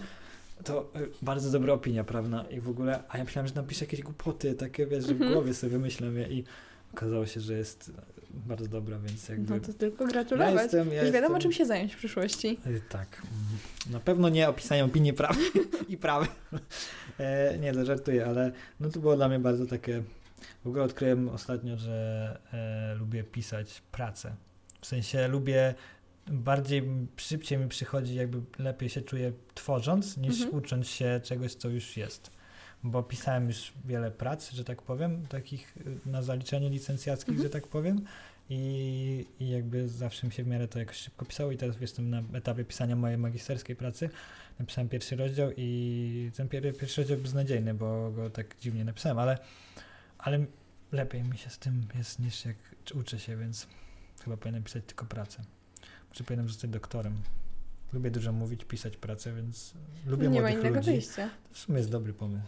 to y, bardzo dobra opinia prawna i w ogóle, a ja myślałem, że napiszę jakieś głupoty, takie wiesz, że w Mhm. głowie sobie wymyślam je i okazało się, że jest bardzo dobra, więc jakby... No to tylko ja gratulować. jestem, ja Już wiadomo, jestem... czym się zająć w przyszłości. Y, Tak. Na pewno nie opisanie opinii prawnej i prawy. E, nie, to żartuję, ale no to było dla mnie bardzo takie... W ogóle odkryłem ostatnio, że e, lubię pisać pracę. W sensie lubię bardziej, szybciej mi przychodzi, jakby lepiej się czuję tworząc, niż Mhm. ucząc się czegoś, co już jest. Bo pisałem już wiele prac, że tak powiem, takich y, na zaliczenie licencjackich, Mhm. że tak powiem. I, I jakby zawsze mi się w miarę to jakoś szybko pisało i teraz jestem na etapie pisania mojej magisterskiej pracy. Napisałem pierwszy rozdział i ten pier, pierwszy rozdział beznadziejny, bo go tak dziwnie napisałem, ale, ale lepiej mi się z tym jest niż jak uczę się, więc chyba powinienem pisać tylko pracę. Może powinienem zostać doktorem. Lubię dużo mówić, pisać pracę, więc lubię nie ma młodych innego ludzi. wyjścia. To w sumie jest dobry pomysł.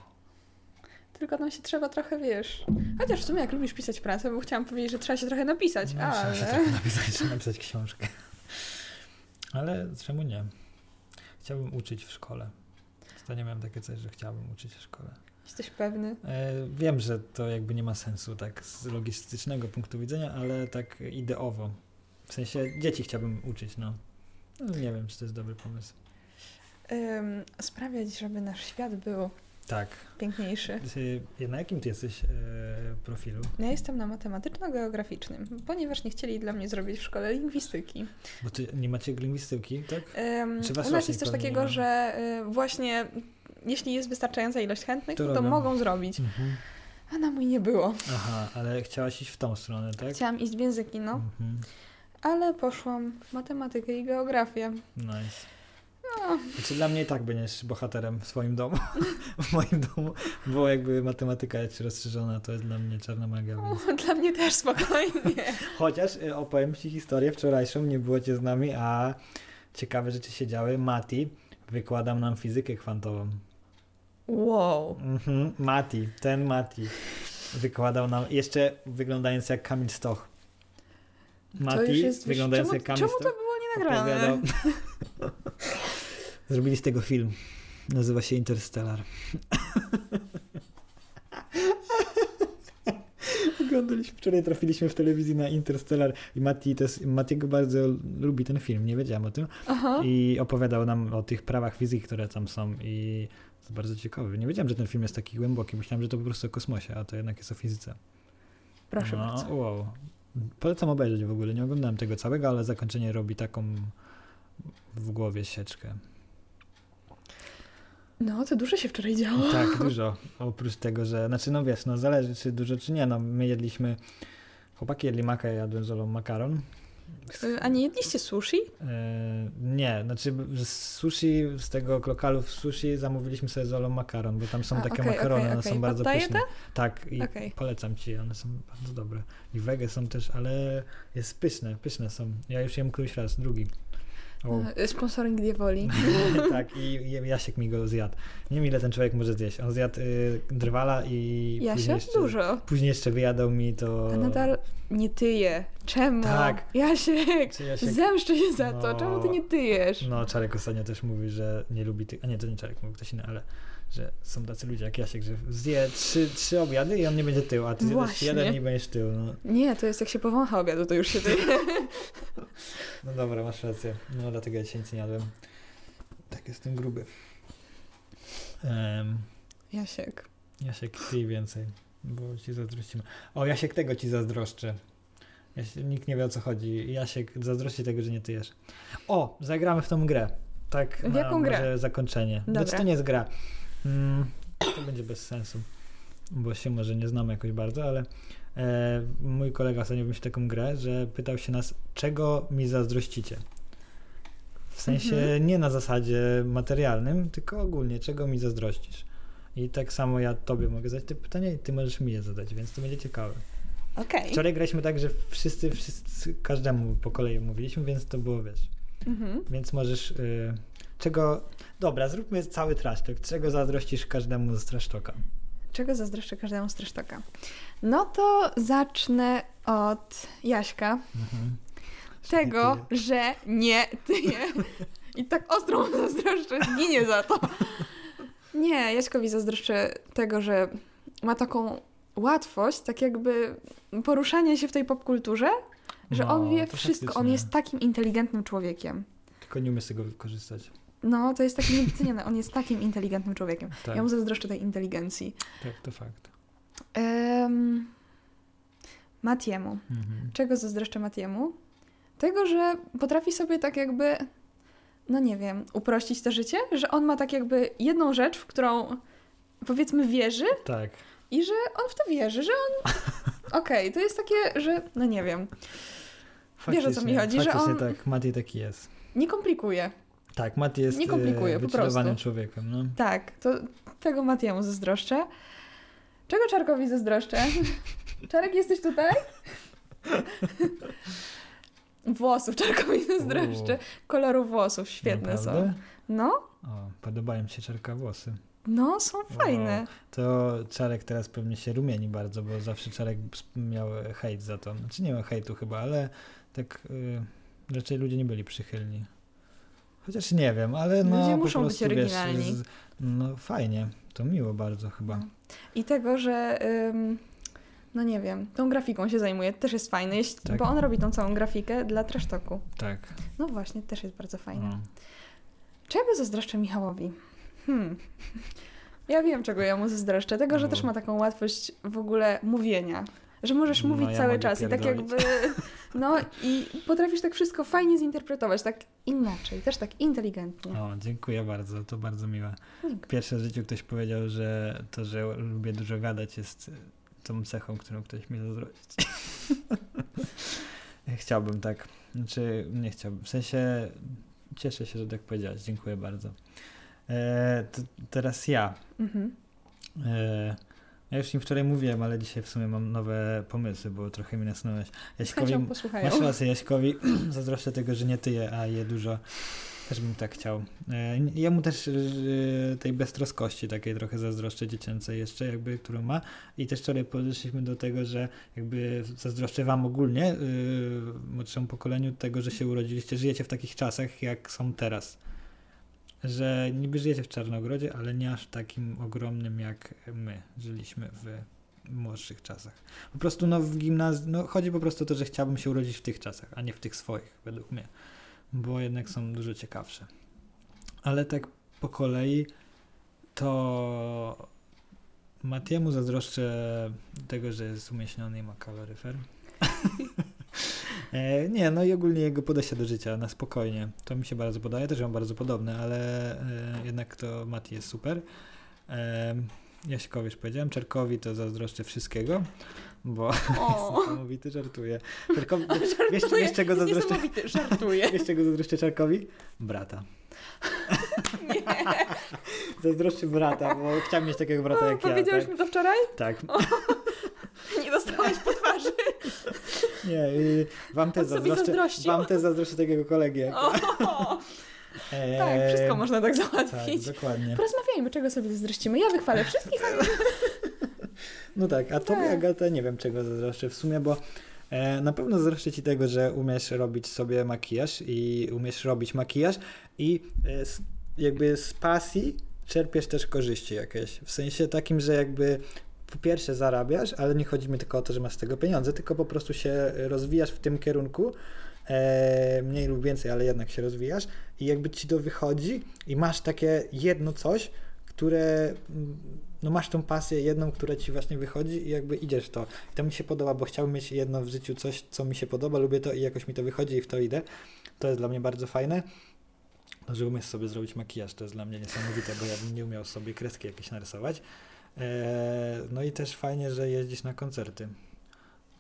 Tylko nam się trzeba trochę, wiesz... Chociaż w sumie jak lubisz pisać pracę, bo chciałam powiedzieć, że trzeba się trochę napisać, No, Trzeba się ale... trochę napisać, trzeba napisać książkę. Ale czemu nie? Chciałbym uczyć w szkole. Ostatnio miałem takie coś, że chciałbym uczyć w szkole. Jesteś pewny? E, wiem, że to jakby nie ma sensu tak z logistycznego punktu widzenia, ale tak ideowo. W sensie dzieci chciałbym uczyć, no. no nie wiem, czy to jest dobry pomysł. Ym, sprawiać, żeby nasz świat był Tak. piękniejszy. Ty, na jakim ty jesteś e, profilu? Ja jestem na matematyczno-geograficznym, ponieważ nie chcieli dla mnie zrobić w szkole lingwistyki. Bo ty nie macie lingwistyki, tak? Ym, u nas jest coś takiego, że y, właśnie jeśli jest wystarczająca ilość chętnych, To to, mogą zrobić. Mhm. A na mój nie było. Aha, ale chciałaś iść w tą stronę, tak? Chciałam iść w języki, no, Mhm. ale poszłam w matematykę i geografię. Nice. No, Znaczy dla mnie i tak będziesz bohaterem w swoim domu, w moim domu, bo jakby matematyka jest rozszerzona, to jest dla mnie czarna magia, więc... o, dla mnie też spokojnie. Chociaż y, opowiem Ci historię wczorajszą, nie było Cię z nami, a ciekawe rzeczy się działy. Mati wykładał nam fizykę kwantową. Wow. Mhm, Mati, ten Mati wykładał nam, jeszcze wyglądając jak Kamil Stoch. to Mati, wyglądając czemu, jak Kamil czemu to Stoch, było nie nagrane? Zrobili z tego film. Nazywa się Interstellar. Oglądaliśmy, wczoraj trafiliśmy w telewizji na Interstellar i Mati, jest, Matiego bardzo lubi ten film, nie wiedziałem o tym. Aha. I opowiadał nam o tych prawach fizyki, które tam są i jest bardzo ciekawe. Nie wiedziałem, że ten film jest taki głęboki. Myślałem, że to po prostu o kosmosie, a to jednak jest o fizyce. Proszę no, bardzo. Wow. Polecam obejrzeć w ogóle. Nie oglądałem tego całego, ale zakończenie robi taką w głowie sieczkę. No, to dużo się wczoraj działo. Tak, dużo. Oprócz tego, że, znaczy no wiesz, no zależy czy dużo, czy nie. No my jedliśmy, chłopaki jedli makę, ja jadłem z Olą makaron. Y, A nie jedliście sushi? E, nie, znaczy z sushi, z tego lokalu w sushi zamówiliśmy sobie z Olą makaron, bo tam są A, takie okej, makarony, okej, one są bardzo Poddaje pyszne. Tak, i polecam ci, one są bardzo dobre. I wege są też, ale jest pyszne, pyszne są. Ja już jem któryś raz, drugi. O. Sponsoring Diewoli. tak, i Jasiek mi go zjadł. Nie wiem, ile ten człowiek może zjeść. On zjadł y, drwala i Jasia? później jeszcze, Dużo. później jeszcze wyjadał mi to... A nadal nie tyje. Czemu? Tak. Jasiek, Czy Jasiek... zemszczę się za to. No. Czemu ty nie tyjesz? No, Czarek ostatnio też mówi, że nie lubi tych... A nie, to nie Czarek, mówił ktoś inny, ale że są tacy ludzie jak Jasiek, że zje trzy, trzy obiady i on nie będzie tył, a ty Właśnie. jeden i będziesz tył. No, Nie, to jest jak się powącha obiadu, to już się tyje. no dobra, masz rację. No dlatego ja dzisiaj nic nie jadłem. Tak jestem gruby. Em, Jasiek. Jasiek, ty więcej, bo ci zazdrościmy. O, Jasiek tego ci zazdroszczę. Jasiek, nikt nie wie o co chodzi. Jasiek zazdrości tego, że nie tyjesz. O, zagramy w tą grę. Tak, W jaką grę? zakończenie. Dobra. Znaczy to nie jest gra. Mm, to będzie bez sensu, bo się może nie znamy jakoś bardzo, ale e, mój kolega ostatnio wymyślił taką grę, że pytał się nas, czego mi zazdrościcie. W sensie Mhm. nie na zasadzie materialnym, tylko ogólnie, czego mi zazdrościsz. I tak samo ja tobie mogę zadać te pytania i ty możesz mi je zadać, więc to będzie ciekawe. Okej. Wczoraj graliśmy tak, że wszyscy, wszyscy każdemu po kolei mówiliśmy, więc to było, wiesz, Mhm. więc możesz... Y, czego... Dobra, zróbmy cały trasztok. Czego zazdrościsz każdemu z trasztoka? Czego zazdroszczę każdemu z Tresztoka? No to zacznę od Jaśka. Mhm. Tego, że nie tyje. I tak ostro mu zazdroszczę, zginie za to. Nie, Jaśkowi zazdroszczę tego, że ma taką łatwość, tak jakby poruszania się w tej popkulturze, że on No, wie to wszystko. On faktycznie. jest takim inteligentnym człowiekiem. Tylko nie umie z tego wykorzystać. No, to jest taki niedoceniane. On jest takim inteligentnym człowiekiem. Tak, Ja mu zazdroszczę tej inteligencji. tak to fakt. Um, Matiemu. Mhm. Czego zazdroszczę Matiemu? Tego, że potrafi sobie tak jakby, no nie wiem, uprościć to życie, że on ma tak jakby jedną rzecz, w którą powiedzmy wierzy Tak. i że on w to wierzy, że on... Okej, to jest takie, że no nie wiem, Wiesz, o co mi Faktycznie- chodzi, że faktycznie on- tak, Mati taki jest. nie komplikuje. Tak, Mati jest Nie komplikuje, e, po wychillowanym prostu. człowiekiem, no. Tak, to tego Matiemu zazdroszczę. Czego Czarkowi zazdroszczę? Czarek, jesteś tutaj? Włosów Czarkowi zazdroszczę. Koloru włosów, świetne są. Naprawdę? No, O, podobają mi się czarka włosy. no, są fajne. To Czarek teraz pewnie się rumieni bardzo, bo zawsze Czarek miał hejt za to. Znaczy nie miał hejtu chyba, ale tak y, raczej ludzie nie byli przychylni. Chociaż nie wiem, ale no Ludzie muszą być prostu, wiesz, oryginalni. z- no fajnie, to miło bardzo chyba. No. I tego, że ym, no nie wiem, tą grafiką się zajmuje, też jest fajny, jeśli, Tak. bo on robi tą całą grafikę dla Trasztoku. Tak. No właśnie, też jest bardzo fajne. No. Czego zazdroszczę Michałowi? Hmm. Ja wiem, czego ja mu zazdroszczę. Tego, że No. też ma taką łatwość w ogóle mówienia. Że możesz No, mówić ja cały czas i tak pierdolić. jakby. No i potrafisz tak wszystko fajnie zinterpretować, tak inaczej, też tak inteligentnie. O, dziękuję bardzo, to bardzo miłe. Pierwsze w życiu ktoś powiedział, że to, że lubię dużo gadać jest tą cechą, którą ktoś mi zazdrości. Chciałbym tak. Znaczy, nie chciałbym. W sensie cieszę się, że tak powiedziałaś. Dziękuję bardzo. E, teraz ja. Mhm. E, ja już im wczoraj mówiłem, ale dzisiaj w sumie mam nowe pomysły, bo trochę mi nasunąłeś. Jaśkowi. Masz rację, Jaśkowi. Zazdroszczę tego, że nie tyje, a je dużo. Też bym tak chciał. E, Jemu też e, tej beztroskości takiej trochę zazdroszczę dziecięcej jeszcze, jakby, którą ma. I też wczoraj podeszliśmy do tego, że jakby zazdroszczę wam ogólnie, yy, młodszemu pokoleniu, tego, że się urodziliście, żyjecie w takich czasach, jak są teraz. Że niby żyjecie w Czarnogrodzie, ale nie aż takim ogromnym, jak my żyliśmy w młodszych czasach. Po prostu no, w gimnazjum, no, chodzi po prostu o to, że chciałbym się urodzić w tych czasach, a nie w tych swoich, według mnie, bo jednak są dużo ciekawsze. Ale tak po kolei to Matiemu zazdroszczę tego, że jest umieśniony i ma kaloryfer. E, nie, no i ogólnie jego podejście do życia na spokojnie. To mi się bardzo podoba. Ja też mam bardzo podobne, ale e, jednak to Mati jest super. E, Jaśkowi już powiedziałem, Czerkowi to zazdroszczę wszystkiego, bo O, niesamowity żartuje. Czerkowi, wiesz, żartuję. wiesz czego Jest zazdroszczę? niesamowity, żartuję. Wiesz czego zazdroszczę Czarkowi? Brata. Nie. Zazdroszczę brata, bo chciałem mieć takiego brata jak ja. Powiedziałeś Tak? mi to wczoraj? tak. Nie dostałeś po twarzy. Nie, y, wam też zazdroszczę, wam też zazdroszczę takiego kolegi. Eee, tak, wszystko można tak Tak, załatwić. dokładnie. Porozmawiajmy, czego sobie zazdrościmy. Ja wychwalę wszystkich, No tak, a tobie Tak. Agata nie wiem czego zazdroszczę w sumie, bo e, na pewno zazdroszczę ci tego, że umiesz robić sobie makijaż i umiesz robić makijaż i e, z, jakby z pasji czerpiesz też korzyści jakieś. W sensie takim, że jakby po pierwsze zarabiasz, ale nie chodzi mi tylko o to, że masz z tego pieniądze, tylko po prostu się rozwijasz w tym kierunku, e, mniej lub więcej, ale jednak się rozwijasz i jakby ci to wychodzi i masz takie jedno coś, które no masz tą pasję jedną, która ci właśnie wychodzi i jakby idziesz w to. I to mi się podoba, bo chciałbym mieć jedno w życiu coś, co mi się podoba, lubię to i jakoś mi to wychodzi i w to idę. To jest dla mnie bardzo fajne. No, że umiesz sobie zrobić makijaż, to jest dla mnie niesamowite, bo ja bym nie umiał sobie kreski jakieś narysować. Eee, no i też fajnie, że jeździsz na koncerty.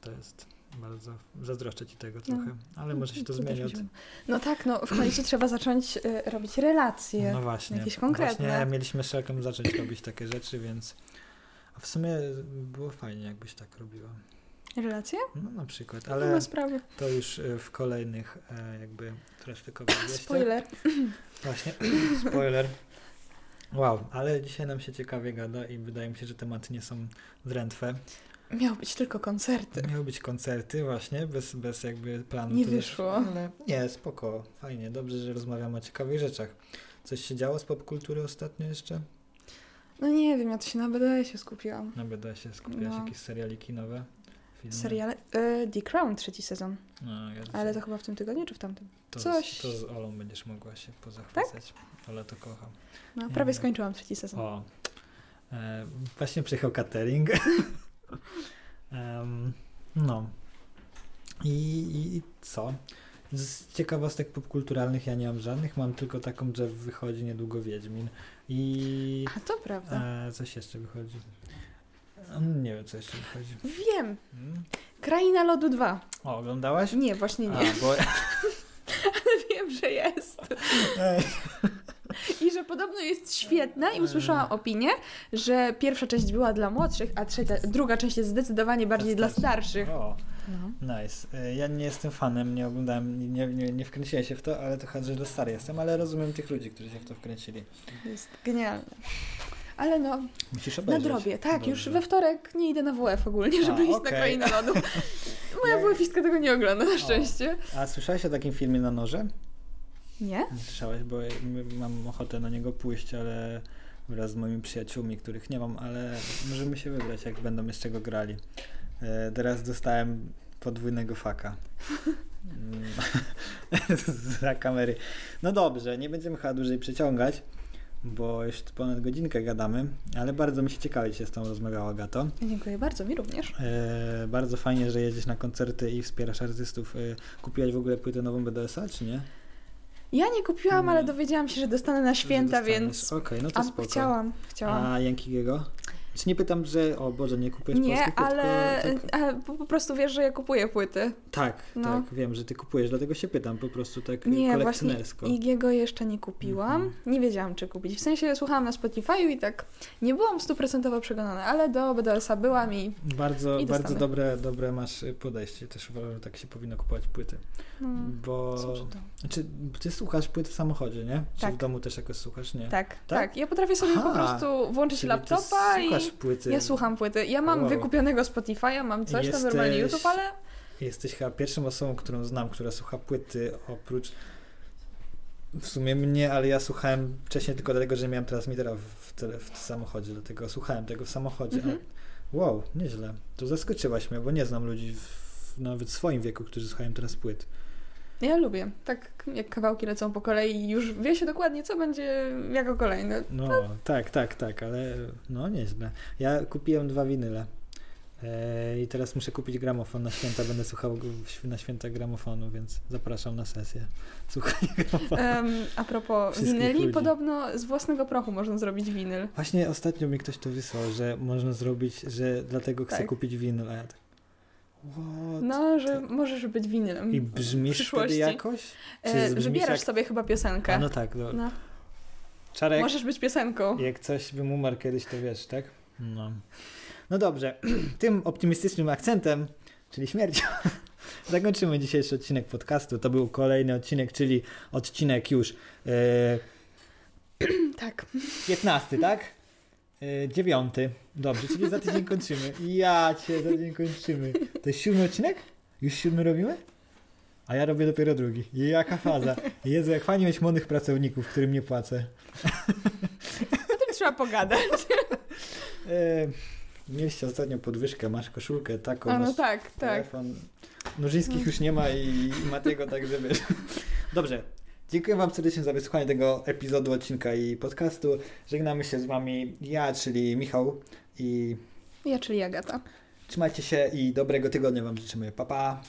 To jest bardzo, zazdroszczę ci tego No. trochę, ale może się to zmieni. Od... No tak, no w końcu trzeba zacząć y, robić relacje. No właśnie. jakieś konkretne. Właśnie mieliśmy z Szelką zacząć robić takie rzeczy, więc a w sumie było fajnie, jakbyś tak robiła. Relacje? No na przykład, ale to już e, w kolejnych e, jakby wieściach. Spoiler. Właśnie, spoiler. Wow, ale dzisiaj nam się ciekawie gada i wydaje mi się, że tematy nie są drętwe. Miały być tylko koncerty. Miały być koncerty właśnie, bez, bez jakby planu. Nie wyszło. Ale nie, spoko, fajnie, dobrze, że rozmawiamy o ciekawych rzeczach. Coś się działo z popkultury ostatnio jeszcze? No nie wiem, ja to się na BDS-ie skupiłam. Na BD się skupiać, No. jakieś serialiki nowe? Filmy? Seriale? Y, The Crown trzeci sezon. No, ja Ale to chyba w tym tygodniu czy w tamtym? to, coś- Z, to z Olą będziesz mogła się pozachwycać. Ola to kocha. No, prawie wiem. skończyłam trzeci sezon. O, e, właśnie przyjechał catering. Em, no. I, i, I co? Z ciekawostek popkulturalnych ja nie mam żadnych, mam tylko taką, że wychodzi niedługo Wiedźmin. I A to prawda. e, coś jeszcze wychodzi. Mm, Nie wiem, co jeszcze wychodzi. Wiem. Mm? Kraina Lodu 2. O, oglądałaś? Nie, właśnie nie. A, bo... Wiem, że jest. Ej, I że podobno jest świetna i usłyszałam opinię, że pierwsza część była dla młodszych, a trzecia, druga część jest zdecydowanie bardziej dla starszych. O, No. nice. E, Ja nie jestem fanem, nie oglądałem, nie, nie, nie wkręciłem się w to, ale to chyba, że stary jestem, ale rozumiem tych ludzi, którzy się w to wkręcili. Jest genialne. Ale no, Musisz obejrzeć. nadrobię. Tak, już Dobrze. we wtorek nie idę na WF ogólnie, A, żeby iść okej. na Krainę Lodu. Moja Ja- WF-istka tego nie ogląda, na szczęście. A słyszałeś o takim filmie na noże? Nie? Nie słyszałeś, bo mam ochotę na niego pójść, ale wraz z moimi przyjaciółmi, których nie mam, ale możemy się wybrać, jak będą jeszcze go grali. E, teraz dostałem podwójnego faka. Mm, Za kamery. No dobrze, nie będziemy chyba dłużej przeciągać, bo już ponad godzinkę gadamy, ale bardzo mi się ciekawie się z tą rozmawiała, Gato. Dziękuję bardzo, mi również. E, bardzo fajnie, że jedziesz na koncerty i wspierasz artystów. E, kupiłaś w ogóle płytę nową BDS-a, czy nie? Ja nie kupiłam, ale dowiedziałam się, że dostanę na święta, więc... Okej, no to A, spoko. chciałam, chciałam. A Jankiego? Czy nie pytam, że o Boże, nie kupujesz Nie, polskich płyt, ale, tak, ale po, po prostu wiesz, że ja kupuję płyty. tak, no. tak, wiem, że ty kupujesz, dlatego się pytam po prostu tak Nie, właśnie kolekcjonersko. Igiego jeszcze nie kupiłam. Mhm. Nie wiedziałam, czy kupić. W sensie słuchałam na Spotify'u i tak nie byłam stuprocentowo przekonana, ale do BDS-a byłam i Bardzo, I bardzo dobre, dobre masz y, podejście. Też uważam, że tak się powinno kupować płyty. no, Bo słuchaj to. czy ty słuchasz płyt w samochodzie, nie? Czy Tak. w domu też jakoś słuchasz, nie? Tak, tak, Ja potrafię sobie Aha, po prostu włączyć laptopa i słuchasz płyty. ja słucham płyty. Ja mam Wow. wykupionego Spotify'a, mam coś tam normalnie Jesteś- YouTube, ale Jesteś chyba pierwszą osobą, którą znam, która słucha płyty oprócz w sumie mnie, ale ja słuchałem wcześniej tylko dlatego, że miałem transmitera w, tele, w samochodzie, dlatego słuchałem tego w samochodzie. Mhm. A, wow, nieźle. To zaskoczyłaś mnie, bo nie znam ludzi w, nawet w swoim wieku, którzy słuchają teraz płyt. Ja lubię. Tak jak kawałki lecą po kolei już wie się dokładnie, co będzie jako kolejne. No, tak, tak, tak, ale no nieźle. Ja kupiłem dwa winyle. E, I teraz muszę kupić gramofon na święta. Będę słuchał na święta gramofonu, więc zapraszam na sesję. Słuchaj gramofonu. Em, a propos Wszystkich winyli, ludzi. podobno z własnego prochu można zrobić winyl. Właśnie ostatnio mi ktoś to wysłał, że można zrobić, że dlatego chcę Tak. kupić winyl. A ja tak, what? No, że możesz być winylem. I w brzmisz przyszłości. wtedy jakoś? E, wybierasz jak- sobie chyba piosenkę. A no tak, no. No, Czarek, możesz być piosenką. jak coś bym umarł kiedyś, to wiesz, tak? No. No dobrze, tym optymistycznym akcentem czyli śmiercią. Zakończymy dzisiejszy odcinek podcastu. To był kolejny odcinek, czyli odcinek już e, Tak. 15, tak? E, 9. Dobrze, czyli za tydzień kończymy. Ja cię, za tydzień kończymy. To jest siódmy odcinek? Już siódmy robimy? A ja robię dopiero drugi. Jaka faza. Jezu, jak fajnie mieć młodych pracowników, którym nie płacę. O tym trzeba pogadać. E, mieliście ostatnio podwyżkę, masz koszulkę taką, A no masz tak, tak. telefon. Nożyńskich już nie ma i, i Matego, także wiesz. Dobrze. Dziękuję Wam serdecznie za wysłuchanie tego epizodu, odcinka i podcastu. Żegnamy się z Wami ja, czyli Michał i Ja, czyli Agata. trzymajcie się i dobrego tygodnia Wam życzymy. Pa, pa!